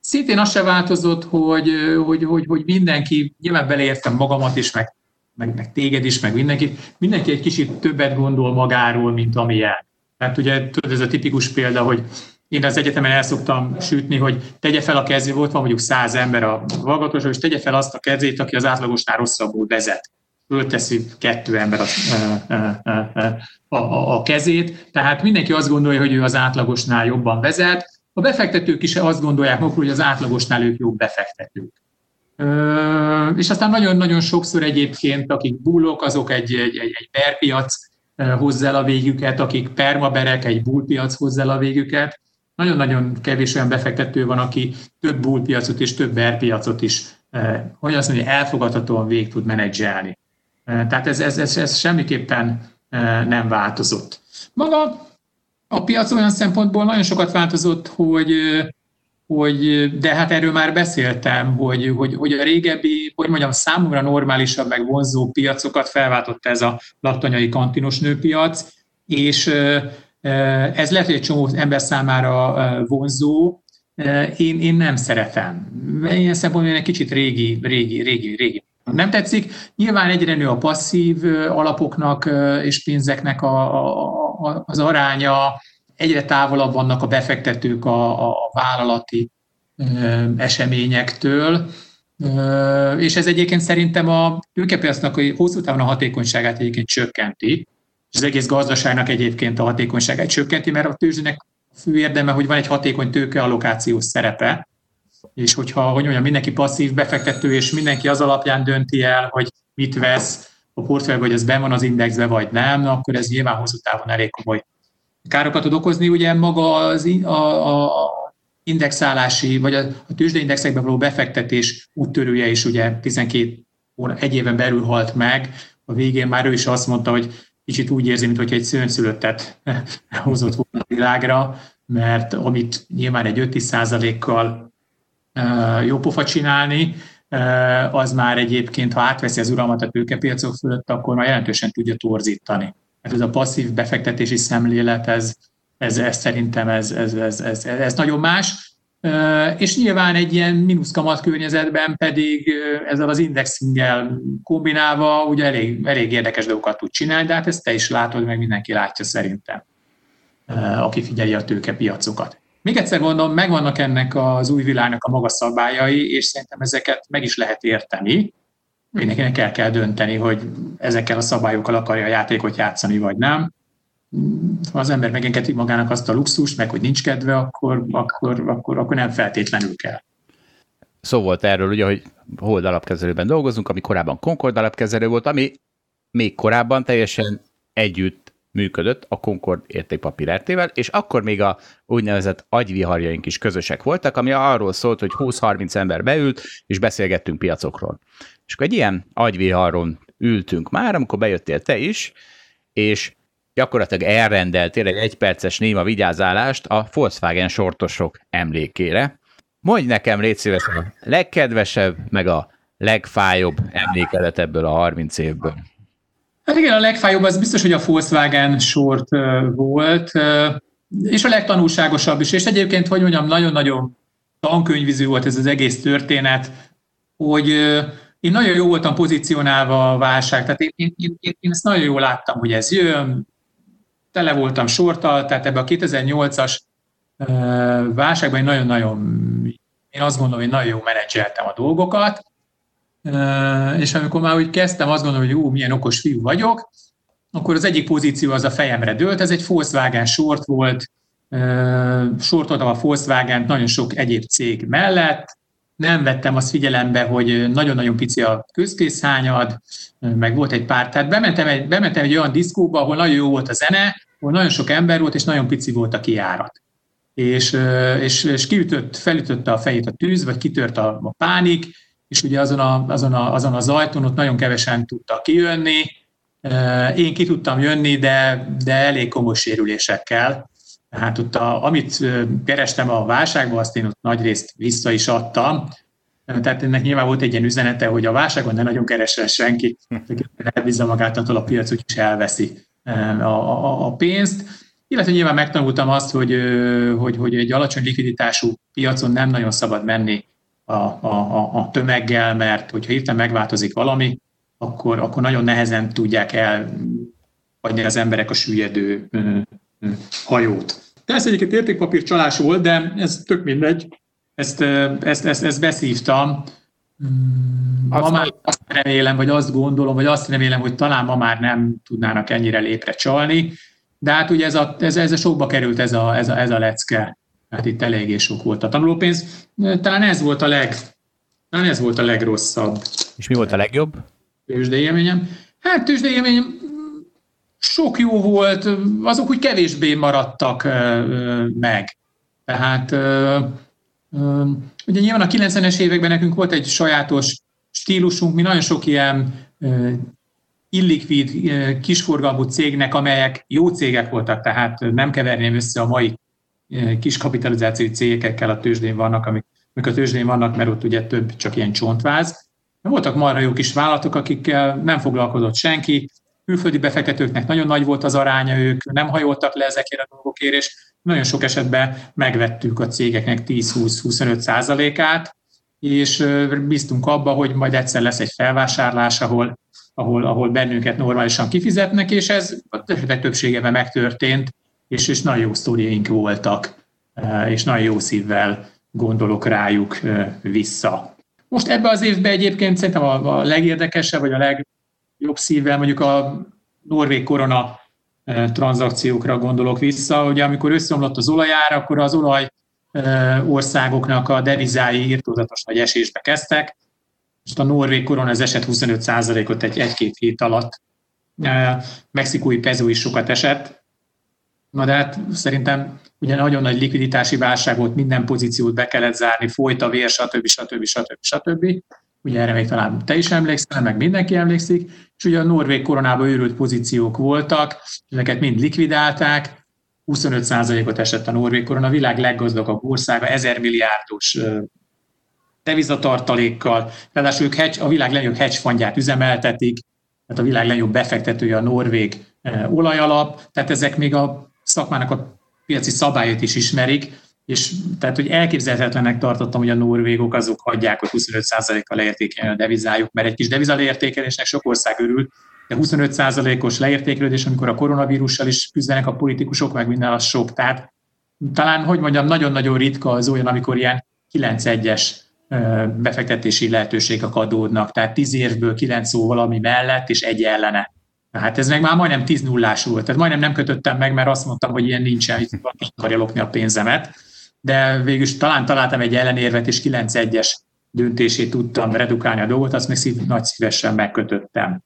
S2: Szintén az se változott, hogy, hogy, hogy, hogy mindenki, nyilván beleértem magamat is, meg, meg, meg téged is, meg mindenki, mindenki egy kicsit többet gondol magáról, mint amilyen. Tehát ugye tudod, ez a tipikus példa, hogy én az egyetemen el szoktam sütni, hogy tegye fel a kezét, volt van mondjuk száz ember a hallgatóság, és tegye fel azt a kezét, aki az átlagosnál rosszabbul vezet fölteszi kettő ember a, a, a, a kezét, tehát mindenki azt gondolja, hogy ő az átlagosnál jobban vezet, a befektetők is azt gondolják maguk, hogy az átlagosnál ők jobb befektetők. És aztán nagyon-nagyon sokszor egyébként, akik bullok, azok egy, egy, egy, egy berpiac hozza el a végüket, akik permaberek, egy bullpiac hozza el a végüket. Nagyon-nagyon kevés olyan befektető van, aki több bullpiacot és több berpiacot is, hogy azt mondja, elfogadhatóan végig tud menedzselni. Tehát ez, ez, ez, ez semmiképpen nem változott. Maga a piac olyan szempontból nagyon sokat változott, hogy, hogy de hát erről már beszéltem, hogy, hogy, hogy a régebbi, hogy mondjam, számomra normálisabb, meg vonzó piacokat felváltotta ez a lattanyai kantinos nőpiac, és ez lehet, hogy egy csomó ember számára vonzó, én, én nem szeretem. Ilyen szempontból egy kicsit régi, régi, régi, régi nem tetszik. Nyilván egyre nő a passzív alapoknak és pénzeknek a, a, az aránya, egyre távolabb vannak a befektetők a, a vállalati eseményektől, és ez egyébként szerintem a tőkepiacnak a hosszú távon a hatékonyságát egyébként csökkenti, és az egész gazdaságnak egyébként a hatékonyságát csökkenti, mert a tőzsdének fő érdeme, hogy van egy hatékony tőkeallokációs szerepe, és hogyha, hogy mondjam, mindenki passzív befektető, és mindenki az alapján dönti el, hogy mit vesz a portfólióban, hogy ez ben van az indexbe, vagy nem, akkor ez nyilván hosszú távon elég komoly károkat tud okozni. Ugye maga az, a, a indexálási, vagy a, a tőzsdeindexekbe való befektetés úttörője is ugye 12 óra, egy éven belül halt meg. A végén már ő is azt mondta, hogy kicsit úgy érzi, mintha egy szőnszülöttet hozott volna a világra, mert amit nyilván egy 5 kal jó pofa csinálni, az már egyébként, ha átveszi az uralmat a tőkepiacok fölött, akkor már jelentősen tudja torzítani. Hát ez a passzív befektetési szemlélet, ez, ez, ez szerintem ez, ez, ez, ez, ez nagyon más. És nyilván egy ilyen mínusz kamat környezetben pedig ezzel az indexinggel kombinálva ugye elég, elég érdekes dolgokat tud csinálni, de hát ezt te is látod, meg mindenki látja szerintem, aki figyeli a tőkepiacokat. Még egyszer mondom, megvannak ennek az új világnak a maga szabályai, és szerintem ezeket meg is lehet érteni. mindenkinek el kell dönteni, hogy ezekkel a szabályokkal akarja a játékot játszani, vagy nem. Ha az ember megengedi magának azt a luxust, meg hogy nincs kedve, akkor, akkor, akkor, akkor nem feltétlenül kell.
S1: Szó volt erről, ugye, hogy Hold alapkezelőben dolgozunk, ami korábban Concord alapkezelő volt, ami még korábban teljesen együtt működött a Concord értékpapír és akkor még a úgynevezett agyviharjaink is közösek voltak, ami arról szólt, hogy 20-30 ember beült, és beszélgettünk piacokról. És akkor egy ilyen agyviharon ültünk már, amikor bejöttél te is, és gyakorlatilag elrendeltél egy egyperces néma vigyázálást a Volkswagen sortosok emlékére. Mondj nekem, légy szíves, a legkedvesebb, meg a legfájóbb emlékedet ebből a 30 évből.
S2: Hát igen, a legfájóbb az biztos, hogy a Volkswagen sort volt, és a legtanulságosabb is. És egyébként, hogy mondjam, nagyon-nagyon tankönyviző volt ez az egész történet, hogy én nagyon jó voltam pozícionálva a válság, tehát én, én, én, én ezt nagyon jól láttam, hogy ez jön, tele voltam sortal, tehát ebbe a 2008-as válságban én nagyon-nagyon, én azt gondolom, hogy nagyon jó menedzseltem a dolgokat, és amikor már úgy kezdtem azt gondolom, hogy jó, milyen okos fiú vagyok, akkor az egyik pozíció az a fejemre dőlt, ez egy Volkswagen sort volt, sortoltam a Volkswagen nagyon sok egyéb cég mellett, nem vettem azt figyelembe, hogy nagyon-nagyon pici a közkészhányad, meg volt egy pár, tehát bementem egy, bementem egy olyan diszkóba, ahol nagyon jó volt a zene, ahol nagyon sok ember volt, és nagyon pici volt a kiárat. És, és, és kiütött, felütötte a fejét a tűz, vagy kitört a, a pánik, és ugye azon, a, azon, a, azon az ajtón ott nagyon kevesen tudtak kijönni. Én ki tudtam jönni, de, de elég komoly sérülésekkel. Tehát ott a, amit kerestem a válságban, azt én ott nagy részt vissza is adtam. Tehát ennek nyilván volt egy ilyen üzenete, hogy a válságon ne nagyon keresel senki, elbízza magát attól a piac, úgyis elveszi a, a, a pénzt. Illetve nyilván megtanultam azt, hogy, hogy, hogy egy alacsony likviditású piacon nem nagyon szabad menni a, a, a tömeggel, mert hogyha hirtelen megváltozik valami, akkor, akkor nagyon nehezen tudják elhagyni az emberek a süllyedő hajót. Persze egyébként értékpapír csalás volt, de ez tök mindegy. Ezt, ezt, ezt, ezt beszívtam. Ma azt már azt remélem, vagy azt gondolom, vagy azt remélem, hogy talán ma már nem tudnának ennyire lépre csalni. De hát ugye ez a, ez, ez a sokba került ez a, ez a, ez a lecke. Hát itt eléggé sok volt a tanulópénz. Talán ez volt a leg, talán ez volt a legrosszabb.
S1: És mi volt a legjobb?
S2: Tőzsdéjélményem. Hát tőzsdéjélményem sok jó volt, azok úgy kevésbé maradtak meg. Tehát ugye nyilván a 90-es években nekünk volt egy sajátos stílusunk, mi nagyon sok ilyen illikvid, kisforgalmú cégnek, amelyek jó cégek voltak, tehát nem keverném össze a mai kis kapitalizációi cégekkel a tőzsdén vannak, amik, amik a tőzsdén vannak, mert ott ugye több csak ilyen csontváz. Voltak marha jó kis vállalatok, akikkel nem foglalkozott senki, külföldi befektetőknek nagyon nagy volt az aránya, ők nem hajoltak le ezekért a dolgokért, és nagyon sok esetben megvettük a cégeknek 10-20-25 százalékát, és bíztunk abba, hogy majd egyszer lesz egy felvásárlás, ahol, ahol, ahol bennünket normálisan kifizetnek, és ez a többségében megtörtént, és, és nagyon jó sztoriaink voltak, és nagyon jó szívvel gondolok rájuk vissza. Most ebbe az évben egyébként szerintem a, a legérdekesebb, vagy a leg, jobb szívvel mondjuk a norvég korona eh, tranzakciókra gondolok vissza. Ugye amikor összeomlott az olajár, akkor az olaj eh, országoknak a devizái írtózatos nagy esésbe kezdtek. Most a norvég korona az eset 25%-ot egy, egy-két hét alatt. Eh, mexikói pezó is sokat esett. Na de hát szerintem ugye nagyon nagy likviditási válság volt, minden pozíciót be kellett zárni, folyt a vér, stb. stb. stb. stb ugye erre még talán te is emlékszel, meg mindenki emlékszik, és ugye a norvég koronában őrült pozíciók voltak, ezeket mind likvidálták, 25%-ot esett a norvég korona, a világ leggazdagabb országa, 1000 milliárdos devizatartalékkal, ráadásul ők hedge, a világ legjobb hedge fundját üzemeltetik, tehát a világ legjobb befektetője a norvég olajalap, tehát ezek még a szakmának a piaci szabályait is ismerik, és tehát, hogy elképzelhetetlenek tartottam, hogy a norvégok azok hagyják, hogy 25%-kal leértékelni a devizájuk, mert egy kis leértékelésnek sok ország örül, de 25%-os leértékelődés, amikor a koronavírussal is küzdenek a politikusok, meg minden az sok. Tehát talán, hogy mondjam, nagyon-nagyon ritka az olyan, amikor ilyen 9-1-es befektetési lehetőségek adódnak, tehát 10 évből 9 szó valami mellett, és egy ellene. Hát ez meg már majdnem 10 nullás volt. Tehát majdnem nem kötöttem meg, mert azt mondtam, hogy ilyen nincsen, hogy akarja lopni a pénzemet. De végül is talán találtam egy ellenérvet, és 9-1-es döntését tudtam redukálni a dolgot, azt még szív, nagy szívesen megkötöttem.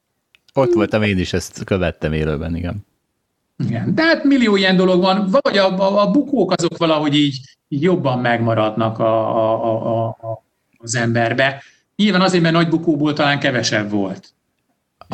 S1: Ott voltam én is, ezt követtem élőben, igen.
S2: Igen, de hát millió ilyen dolog van, vagy a, a, a bukók azok valahogy így, így jobban megmaradnak a, a, a, a, az emberbe. Nyilván azért, mert nagy bukóból talán kevesebb volt.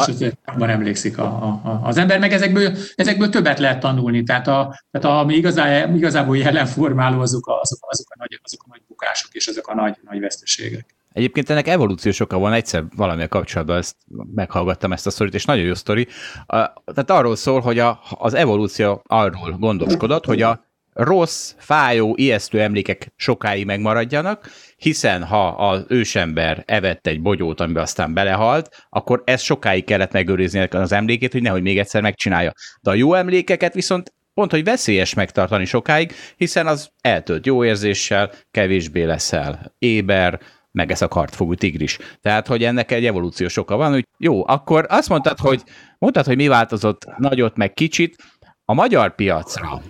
S2: És jobban emlékszik a, a, az ember, meg ezekből, ezekből többet lehet tanulni. Tehát, a, tehát ami igazá, igazából jelenformáló, azok a, azok, azok, a nagy, azok a nagy bukások és azok a nagy, nagy veszteségek.
S1: Egyébként ennek evolúciós oka van, egyszer valamilyen kapcsolatban ezt meghallgattam ezt a sztorit, és nagyon jó sztori. Tehát arról szól, hogy a, az evolúció arról gondoskodott, hogy a rossz, fájó, ijesztő emlékek sokáig megmaradjanak, hiszen ha az ősember evett egy bogyót, amiben aztán belehalt, akkor ez sokáig kellett megőrizni az emlékét, hogy nehogy még egyszer megcsinálja. De a jó emlékeket viszont pont, hogy veszélyes megtartani sokáig, hiszen az eltölt jó érzéssel, kevésbé leszel éber, meg ez a kartfogú tigris. Tehát, hogy ennek egy evolúciós oka van, hogy jó, akkor azt mondtad, hogy mondtad, hogy mi változott nagyot, meg kicsit. A magyar piacra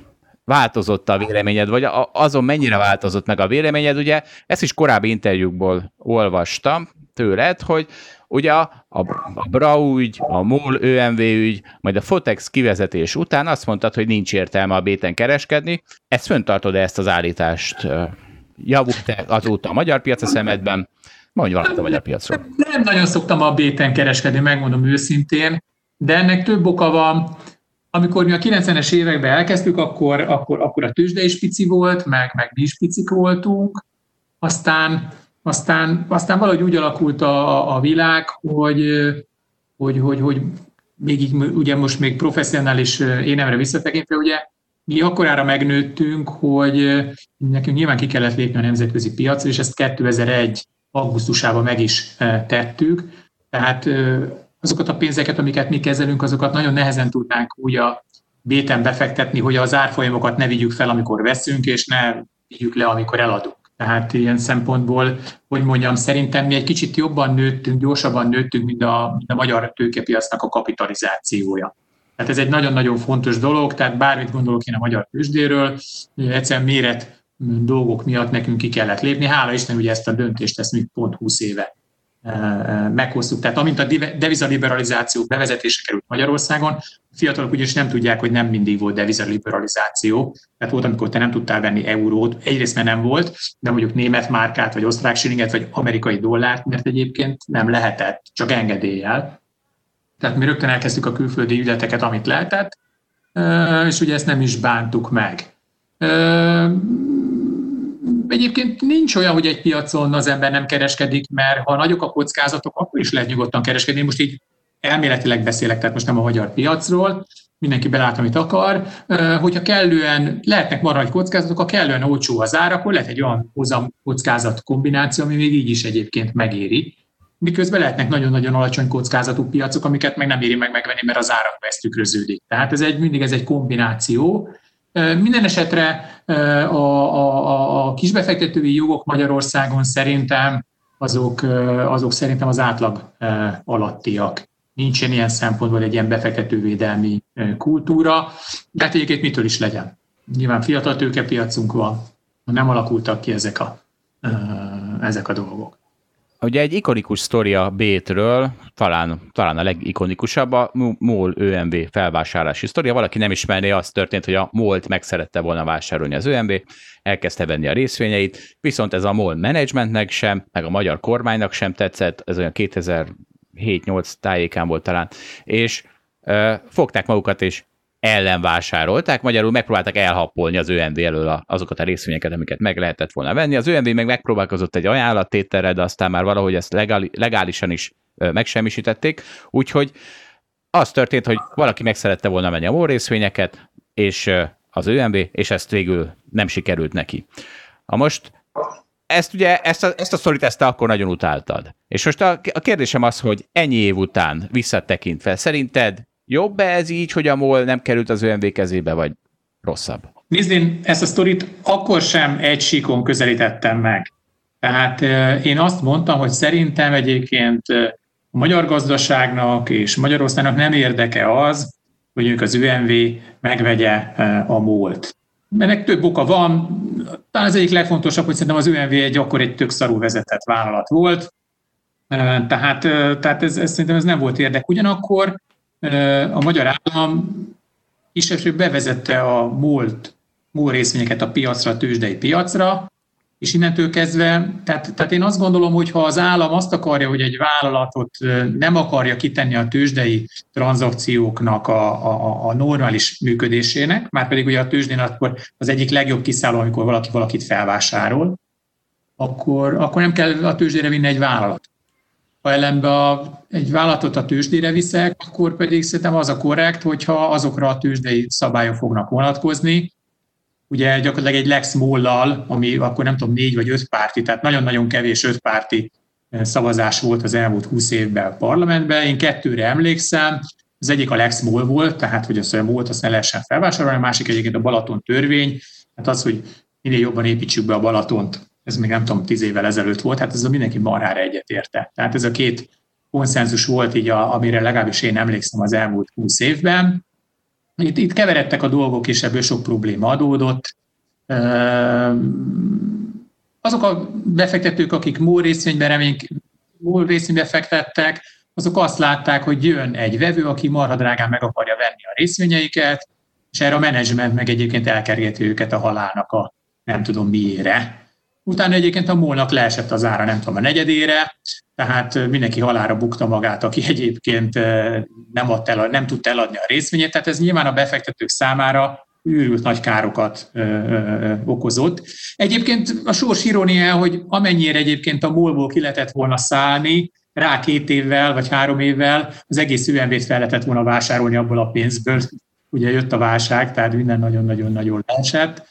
S1: változott a véleményed, vagy azon mennyire változott meg a véleményed, ugye ezt is korábbi interjúkból olvastam tőled, hogy ugye a, a, a BRA ügy, a MOL ÖMV ügy, majd a Fotex kivezetés után azt mondtad, hogy nincs értelme a béten kereskedni. Ezt föntartod -e ezt az állítást? Javult-e azóta a magyar piac a szemedben? Mondj valamit a magyar piacról.
S2: Nem nagyon szoktam a béten kereskedni, megmondom őszintén, de ennek több oka van amikor mi a 90-es években elkezdtük, akkor, akkor, akkor a tőzsde is pici volt, meg, meg mi is picik voltunk, aztán, aztán, aztán valahogy úgy alakult a, a világ, hogy, hogy, hogy, hogy még így, ugye most még professzionális énemre visszatekintve, ugye mi akkorára megnőttünk, hogy nekünk nyilván ki kellett lépni a nemzetközi piacra, és ezt 2001 augusztusában meg is tettük. Tehát azokat a pénzeket, amiket mi kezelünk, azokat nagyon nehezen tudnánk úgy a béten befektetni, hogy az árfolyamokat ne vigyük fel, amikor veszünk, és ne vigyük le, amikor eladunk. Tehát ilyen szempontból, hogy mondjam, szerintem mi egy kicsit jobban nőttünk, gyorsabban nőttünk, mint a, mint a magyar tőkepiacnak a kapitalizációja. Tehát ez egy nagyon-nagyon fontos dolog, tehát bármit gondolok én a magyar tőzsdéről, egyszerűen méret dolgok miatt nekünk ki kellett lépni. Hála Isten, ugye ezt a döntést ezt még pont 20 éve meghoztuk. Tehát amint a devizaliberalizáció bevezetése került Magyarországon, a fiatalok ugyanis nem tudják, hogy nem mindig volt devizaliberalizáció. Tehát volt, amikor te nem tudtál venni eurót, egyrészt mert nem volt, de mondjuk német márkát, vagy osztrák silinget, vagy amerikai dollárt, mert egyébként nem lehetett, csak engedéllyel. Tehát mi rögtön elkezdtük a külföldi ügyleteket, amit lehetett, és ugye ezt nem is bántuk meg Egyébként nincs olyan, hogy egy piacon az ember nem kereskedik, mert ha nagyok a kockázatok, akkor is lehet nyugodtan kereskedni. Most így elméletileg beszélek, tehát most nem a magyar piacról, mindenki belát, amit akar. Hogyha kellően lehetnek maradni kockázatok, ha kellően olcsó az ár, akkor lehet egy olyan hozam kockázat kombináció, ami még így is egyébként megéri. Miközben lehetnek nagyon-nagyon alacsony kockázatú piacok, amiket meg nem éri meg megvenni, mert az árak ezt tükröződik. Tehát ez egy, mindig ez egy kombináció, minden esetre a, a, a kisbefektetői jogok Magyarországon szerintem azok, azok szerintem az átlag alattiak. Nincsen ilyen szempontból egy ilyen befektetővédelmi kultúra, de hát egyébként mitől is legyen. Nyilván fiatal tőkepiacunk van, nem alakultak ki ezek a, ezek a dolgok.
S1: Ugye egy ikonikus sztori a Bétről, talán, talán a legikonikusabb, a MOL ÖMV felvásárlási sztoria. Valaki nem ismerné, az történt, hogy a MOL-t meg szerette volna vásárolni az ÖMV, elkezdte venni a részvényeit, viszont ez a MOL managementnek sem, meg a magyar kormánynak sem tetszett, ez olyan 2007-8 tájékán volt talán, és ö, fogták magukat, és ellen vásárolták, magyarul megpróbáltak elhappolni az ÖMV elől azokat a részvényeket, amiket meg lehetett volna venni. Az ÖMV meg megpróbálkozott egy ajánlattételre, de aztán már valahogy ezt legálisan is megsemmisítették, úgyhogy az történt, hogy valaki meg szerette volna menni a MOL részvényeket, és az ÖMV, és ezt végül nem sikerült neki. A most ezt ugye, ezt a, ezt a sztorit ezt te akkor nagyon utáltad. És most a, a kérdésem az, hogy ennyi év után visszatekintve, szerinted Jobb-e ez így, hogy a MOL nem került az ÖMV kezébe, vagy rosszabb?
S2: Nézd, én ezt a sztorit akkor sem egy síkon közelítettem meg. Tehát én azt mondtam, hogy szerintem egyébként a magyar gazdaságnak és Magyarországnak nem érdeke az, hogy ők az ÜMV megvegye a múlt. Ennek több oka van. Talán az egyik legfontosabb, hogy szerintem az ÜMV egy akkor egy tök szarú vezetett vállalat volt. Tehát, tehát ez, ez, szerintem ez nem volt érdek. Ugyanakkor a magyar állam kisebbség bevezette a múlt, múlt részvényeket a piacra, a tőzsdei piacra, és innentől kezdve, tehát, tehát én azt gondolom, hogy ha az állam azt akarja, hogy egy vállalatot nem akarja kitenni a tőzsdei tranzakcióknak a, a, a normális működésének, már pedig ugye a tőzsdén akkor az egyik legjobb kiszálló, amikor valaki valakit felvásárol, akkor, akkor nem kell a tőzsdére vinni egy vállalat. Ha ellenben a, egy vállalatot a tőzsdére viszek, akkor pedig szerintem az a korrekt, hogyha azokra a tőzsdei szabályok fognak vonatkozni, ugye gyakorlatilag egy Lex Mollal, ami akkor nem tudom, négy vagy öt párti, tehát nagyon-nagyon kevés öt párti eh, szavazás volt az elmúlt húsz évben a parlamentben. Én kettőre emlékszem, az egyik a Lex Moll volt, tehát hogy az a volt, azt ne lehessen felvásárolni, a másik egyébként a Balaton törvény, hát az, hogy minél jobban építsük be a Balatont, ez még nem tudom, tíz évvel ezelőtt volt, hát ez a mindenki marhára egyetérte. Tehát ez a két konszenzus volt így, a, amire legalábbis én emlékszem az elmúlt húsz évben. Itt, itt keveredtek a dolgok, és ebből sok probléma adódott. Azok a befektetők, akik MOL részvénybe, remény, MOL részvénybe fektettek, azok azt látták, hogy jön egy vevő, aki marha drágán meg akarja venni a részvényeiket, és erre a menedzsment meg egyébként elkergeti őket a halálnak a nem tudom miére. Utána egyébként a molnak leesett az ára, nem tudom, a negyedére, tehát mindenki halára bukta magát, aki egyébként nem, adta el, nem tudta eladni a részvényét, tehát ez nyilván a befektetők számára őrült nagy károkat ö, ö, okozott. Egyébként a sors irónia, hogy amennyire egyébként a molból ki lehetett volna szállni, rá két évvel vagy három évvel az egész UMV-t fel lehetett volna vásárolni abból a pénzből. Ugye jött a válság, tehát minden nagyon-nagyon-nagyon leesett.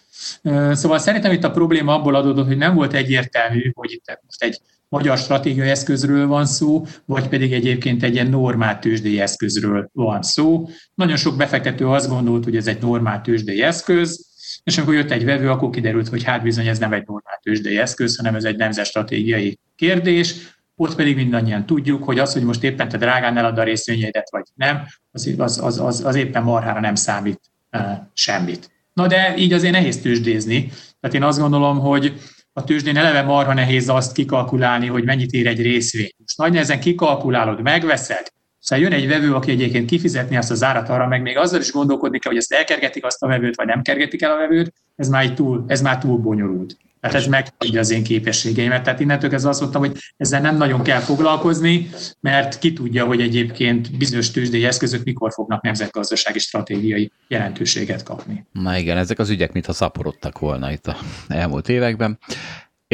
S2: Szóval szerintem itt a probléma abból adódott, hogy nem volt egyértelmű, hogy itt most egy magyar stratégiai eszközről van szó, vagy pedig egyébként egy ilyen normál tőzsdei eszközről van szó. Nagyon sok befektető azt gondolt, hogy ez egy normál tőzsdei eszköz, és amikor jött egy vevő, akkor kiderült, hogy hát bizony ez nem egy normál tőzsdei eszköz, hanem ez egy nemzetstratégiai kérdés. Ott pedig mindannyian tudjuk, hogy az, hogy most éppen te drágán elad a részvényeidet, vagy nem, az, az, az, az, éppen marhára nem számít uh, semmit. Na de így azért nehéz tőzsdézni. Tehát én azt gondolom, hogy a tőzsdén eleve marha nehéz azt kikalkulálni, hogy mennyit ér egy részvény. Most nagy nehezen kikalkulálod, megveszed, Szóval jön egy vevő, aki egyébként kifizetni azt az árat arra, meg még azzal is gondolkodni kell, hogy ezt elkergetik azt a vevőt, vagy nem kergetik el a vevőt, ez már, túl, ez már túl bonyolult. Tehát ez megtudja az én képességeimet. Tehát innentől ez azt mondtam, hogy ezzel nem nagyon kell foglalkozni, mert ki tudja, hogy egyébként bizonyos tőzsdei eszközök mikor fognak nemzetgazdasági stratégiai jelentőséget kapni.
S1: Na igen, ezek az ügyek mintha szaporodtak volna itt a elmúlt években.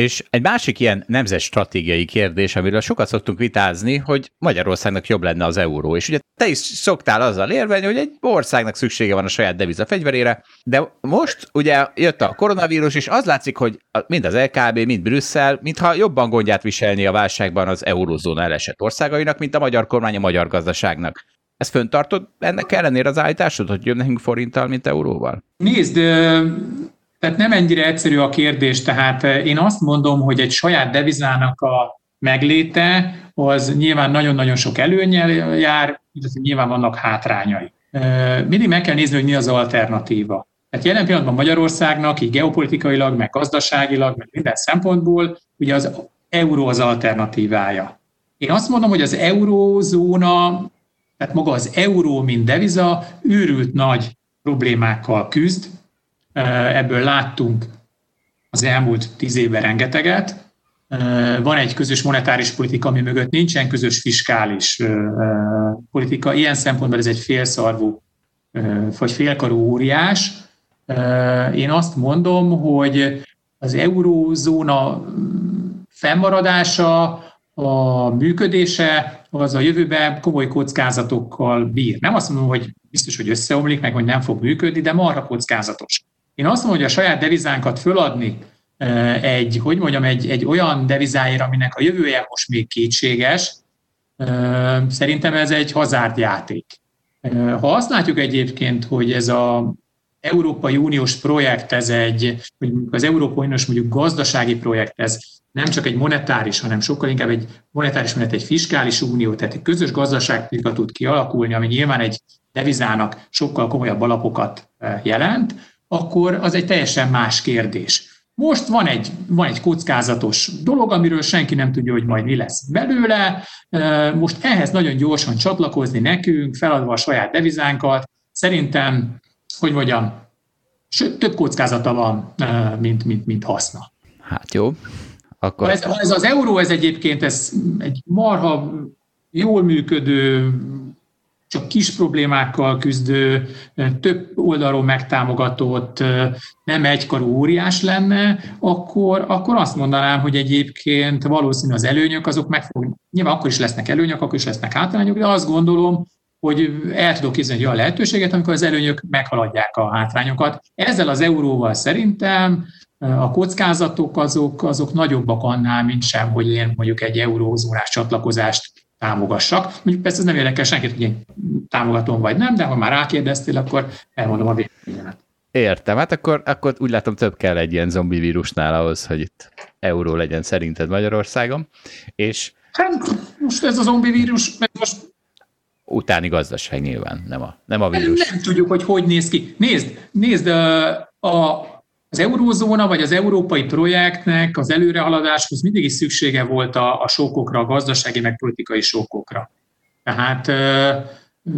S1: És egy másik ilyen nemzet stratégiai kérdés, amiről sokat szoktunk vitázni, hogy Magyarországnak jobb lenne az euró. És ugye te is szoktál azzal érvelni, hogy egy országnak szüksége van a saját deviza fegyverére, de most ugye jött a koronavírus, és az látszik, hogy mind az LKB, mind Brüsszel, mintha jobban gondját viselni a válságban az eurózóna elesett országainak, mint a magyar kormány a magyar gazdaságnak. Ezt föntartod ennek ellenére az állításod, hogy jön nekünk forinttal, mint euróval?
S2: Nézd, tehát nem ennyire egyszerű a kérdés, tehát eh, én azt mondom, hogy egy saját devizának a megléte az nyilván nagyon-nagyon sok előnyel jár, illetve nyilván vannak hátrányai. Eh, mindig meg kell nézni, hogy mi az alternatíva. Tehát jelen pillanatban Magyarországnak, így geopolitikailag, meg gazdaságilag, meg minden szempontból, ugye az euró az alternatívája. Én azt mondom, hogy az eurózóna, tehát maga az euró, mint deviza, őrült nagy problémákkal küzd, Ebből láttunk az elmúlt tíz évben rengeteget. Van egy közös monetáris politika, ami mögött nincsen közös fiskális politika. Ilyen szempontból ez egy félszarvú vagy félkarú óriás. Én azt mondom, hogy az eurózóna fennmaradása, a működése az a jövőben komoly kockázatokkal bír. Nem azt mondom, hogy biztos, hogy összeomlik, meg hogy nem fog működni, de marha kockázatos. Én azt mondom, hogy a saját devizánkat föladni egy, hogy mondjam, egy, egy olyan devizáért, aminek a jövője most még kétséges, szerintem ez egy hazárdjáték. Ha azt látjuk egyébként, hogy ez a Európai Uniós projekt, ez egy, hogy az Európai Uniós mondjuk gazdasági projekt, ez nem csak egy monetáris, hanem sokkal inkább egy monetáris, mert egy fiskális unió, tehát egy közös gazdaságpolitika tud kialakulni, ami nyilván egy devizának sokkal komolyabb alapokat jelent, akkor az egy teljesen más kérdés. Most van egy, van egy kockázatos dolog, amiről senki nem tudja, hogy majd mi lesz belőle. Most ehhez nagyon gyorsan csatlakozni nekünk, feladva a saját devizánkat. Szerintem, hogy mondjam, sőt, több kockázata van, mint, mint, mint haszna.
S1: Hát jó.
S2: Akkor... Ez, ez az euró, ez egyébként ez egy marha jól működő, csak kis problémákkal küzdő, több oldalról megtámogatott, nem egykarú óriás lenne, akkor, akkor azt mondanám, hogy egyébként valószínű az előnyök azok meg fog, nyilván akkor is lesznek előnyök, akkor is lesznek hátrányok, de azt gondolom, hogy el tudok képzelni egy olyan lehetőséget, amikor az előnyök meghaladják a hátrányokat. Ezzel az euróval szerintem a kockázatok azok, azok nagyobbak annál, mint sem, hogy én mondjuk egy eurózónás csatlakozást támogassak. Mondjuk persze ez nem érdekel senkit, hogy én támogatom vagy nem, de ha már rákérdeztél, akkor elmondom a véleményemet.
S1: Értem, hát akkor, akkor úgy látom több kell egy ilyen zombi vírusnál ahhoz, hogy itt euró legyen szerinted Magyarországon. És
S2: hát most ez a zombi vírus, most
S1: utáni gazdaság nyilván, nem a, nem a vírus.
S2: Nem tudjuk, hogy hogy néz ki. Nézd, nézd, a, az eurózóna vagy az európai projektnek az előrehaladáshoz mindig is szüksége volt a, a sokokra, a gazdasági meg politikai sokokra. Tehát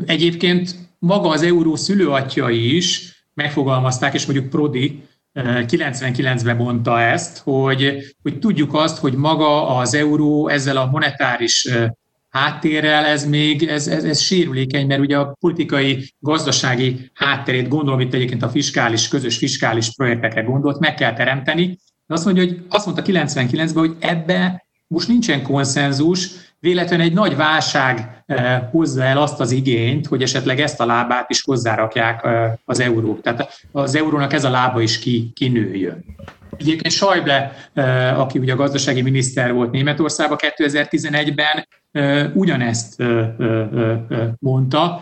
S2: egyébként maga az euró szülőatja is megfogalmazták, és mondjuk Prodi 99-ben mondta ezt, hogy, hogy tudjuk azt, hogy maga az euró ezzel a monetáris háttérrel ez még, ez, ez, ez sérülékeny, mert ugye a politikai, gazdasági hátterét, gondolom itt egyébként a fiskális, közös fiskális projektekre gondolt, meg kell teremteni. De azt mondja, hogy azt mondta 99-ben, hogy ebbe most nincsen konszenzus, véletlenül egy nagy válság eh, hozza el azt az igényt, hogy esetleg ezt a lábát is hozzárakják eh, az eurók. Tehát az eurónak ez a lába is ki, kinőjön. Egyébként Schäuble, eh, aki ugye a gazdasági miniszter volt Németországban 2011-ben, ugyanezt mondta.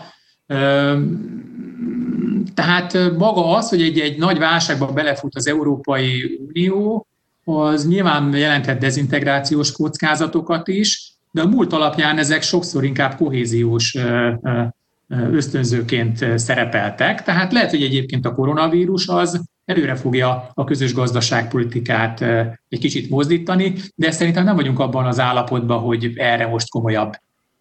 S2: Tehát maga az, hogy egy, egy nagy válságba belefut az Európai Unió, az nyilván jelenthet dezintegrációs kockázatokat is, de a múlt alapján ezek sokszor inkább kohéziós ösztönzőként szerepeltek. Tehát lehet, hogy egyébként a koronavírus az előre fogja a közös gazdaságpolitikát egy kicsit mozdítani, de szerintem nem vagyunk abban az állapotban, hogy erre most komolyabb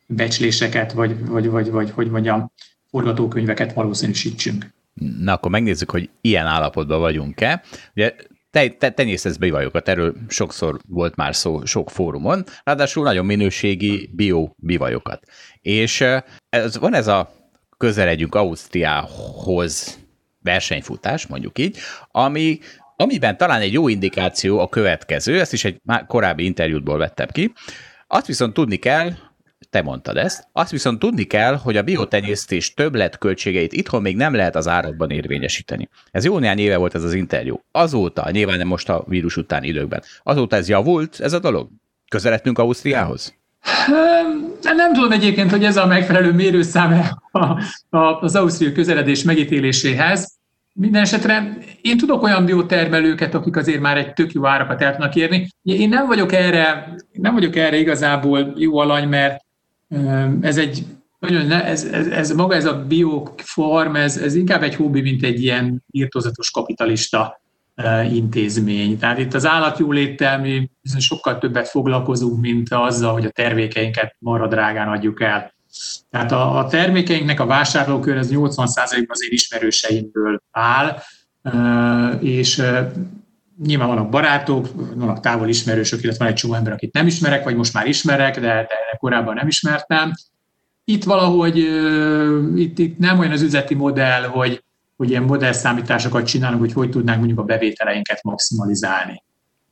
S2: becsléseket, vagy, vagy, vagy, vagy hogy mondjam, forgatókönyveket valószínűsítsünk.
S1: Na, akkor megnézzük, hogy ilyen állapotban vagyunk-e. Ugye te, te, tenyésztesz bivajokat, erről sokszor volt már szó sok fórumon, ráadásul nagyon minőségi bio bivajokat. És ez, van ez a közeledjünk Ausztriához versenyfutás, mondjuk így, ami, amiben talán egy jó indikáció a következő, ezt is egy már korábbi interjútból vettem ki, azt viszont tudni kell, te mondtad ezt, azt viszont tudni kell, hogy a biotenyésztés többletköltségeit itthon még nem lehet az árakban érvényesíteni. Ez jó néhány éve volt ez az interjú. Azóta, nyilván nem most a vírus után időkben, azóta ez javult, ez a dolog? Közeledtünk Ausztriához?
S2: Nem tudom egyébként, hogy ez a megfelelő mérőszám az Ausztria közeledés megítéléséhez. Minden esetre én tudok olyan biotermelőket, akik azért már egy tök jó árakat el tudnak érni. Én nem vagyok erre, nem vagyok erre igazából jó alany, mert ez egy ez, ez, ez, maga ez a biofarm, ez, ez inkább egy hobbi, mint egy ilyen írtózatos kapitalista intézmény. Tehát itt az állatjóléttel mi sokkal többet foglalkozunk, mint azzal, hogy a termékeinket marra drágán adjuk el. Tehát a, a termékeinknek a vásárlókör az 80%-ban az én ismerőseimből áll, és nyilván vannak barátok, vannak távol ismerősök, illetve van egy csomó ember, akit nem ismerek, vagy most már ismerek, de, de korábban nem ismertem. Itt valahogy itt, itt nem olyan az üzleti modell, hogy hogy ilyen modell számításokat csinálunk, hogy hogy tudnánk mondjuk a bevételeinket maximalizálni.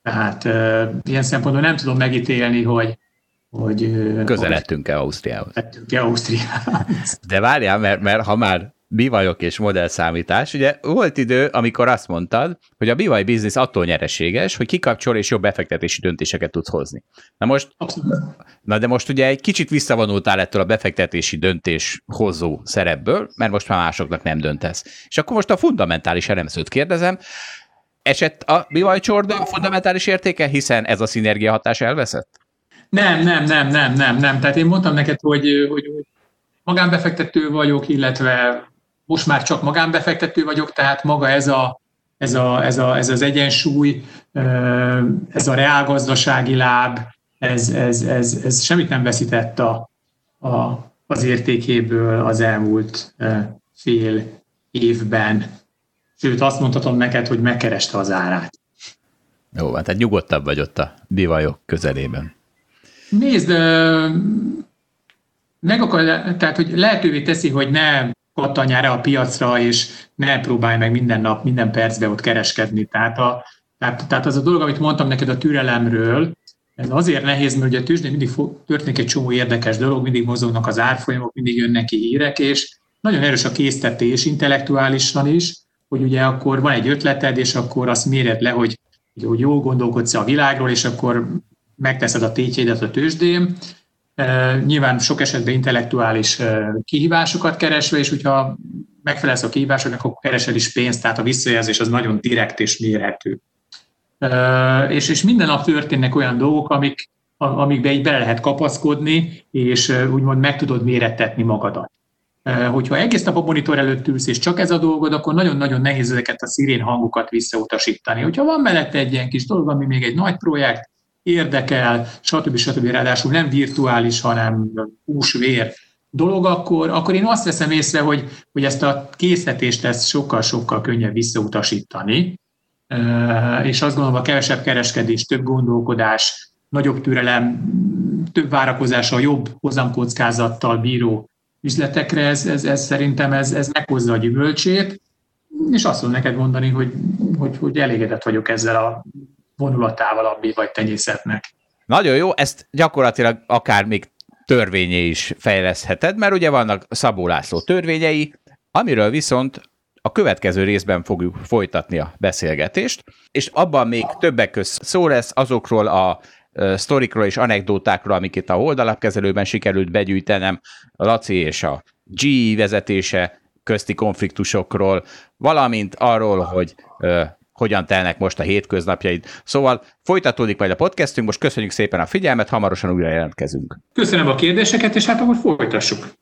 S2: Tehát ilyen szempontból nem tudom megítélni, hogy, hogy
S1: Közeledtünk-e Ausztriához?
S2: Közeledtünk-e Ausztriához.
S1: De várjál, mert, mert ha már bivajok és modellszámítás. Ugye volt idő, amikor azt mondtad, hogy a bivaj biznisz attól nyereséges, hogy kikapcsol és jobb befektetési döntéseket tudsz hozni. Na most, Abszolút. na de most ugye egy kicsit visszavonultál ettől a befektetési döntés hozó szerepből, mert most már másoknak nem döntesz. És akkor most a fundamentális elemzőt kérdezem, esett a bivajcsorda a fundamentális értéke, hiszen ez a szinergia hatás elveszett?
S2: Nem, nem, nem, nem, nem, nem. Tehát én mondtam neked, hogy, hogy magánbefektető vagyok, illetve most már csak magánbefektető vagyok, tehát maga ez, a, ez, a, ez, a, ez az egyensúly, ez a reálgazdasági láb, ez, ez, ez, ez semmit nem veszített a, a, az értékéből az elmúlt fél évben. Sőt, azt mondhatom neked, hogy megkereste az árát.
S1: Jó, hát tehát nyugodtabb vagy ott a bivajok közelében.
S2: Nézd, meg akar, tehát hogy lehetővé teszi, hogy ne kattanjál a piacra, és ne próbálj meg minden nap, minden percben ott kereskedni. Tehát, a, tehát, tehát az a dolog, amit mondtam neked a türelemről, ez azért nehéz, mert ugye a tűzsdén mindig történik egy csomó érdekes dolog, mindig mozognak az árfolyamok, mindig jönnek ki hírek, és nagyon erős a késztetés intellektuálisan is, hogy ugye akkor van egy ötleted, és akkor azt méred le, hogy, hogy jól gondolkodsz a világról, és akkor megteszed a tétjeidet a tőzsdén, Nyilván sok esetben intellektuális kihívásokat keresve, és hogyha megfelelsz a kihívásoknak, akkor keresed is pénzt, tehát a visszajelzés az nagyon direkt és mérhető. És, és minden nap történnek olyan dolgok, amik, amikbe így bele lehet kapaszkodni, és úgymond meg tudod mérettetni magadat. Hogyha egész nap a monitor előtt ülsz, és csak ez a dolgod, akkor nagyon-nagyon nehéz ezeket a szirén hangokat visszautasítani. Hogyha van mellette egy ilyen kis dolog, ami még egy nagy projekt, érdekel, stb. stb. Ráadásul nem virtuális, hanem húsvér dolog, akkor, akkor én azt veszem észre, hogy, hogy ezt a készletést ezt sokkal-sokkal könnyebb visszautasítani, és azt gondolom, a kevesebb kereskedés, több gondolkodás, nagyobb türelem, több várakozása, jobb hozamkockázattal bíró üzletekre, ez, ez, ez szerintem ez, ez meghozza a gyümölcsét, és azt tudom neked mondani, hogy, hogy, hogy elégedett vagyok ezzel a vonulatával a vagy tenyészetnek.
S1: Nagyon jó, ezt gyakorlatilag akár még törvényé is fejlesztheted, mert ugye vannak Szabó László törvényei, amiről viszont a következő részben fogjuk folytatni a beszélgetést, és abban még többek között szó lesz azokról a sztorikról és anekdótákról, amiket a oldalapkezelőben sikerült begyűjtenem, a Laci és a G vezetése közti konfliktusokról, valamint arról, hogy hogyan telnek most a hétköznapjaid. Szóval folytatódik majd a podcastünk, most köszönjük szépen a figyelmet, hamarosan újra jelentkezünk.
S2: Köszönöm a kérdéseket, és hát akkor folytassuk.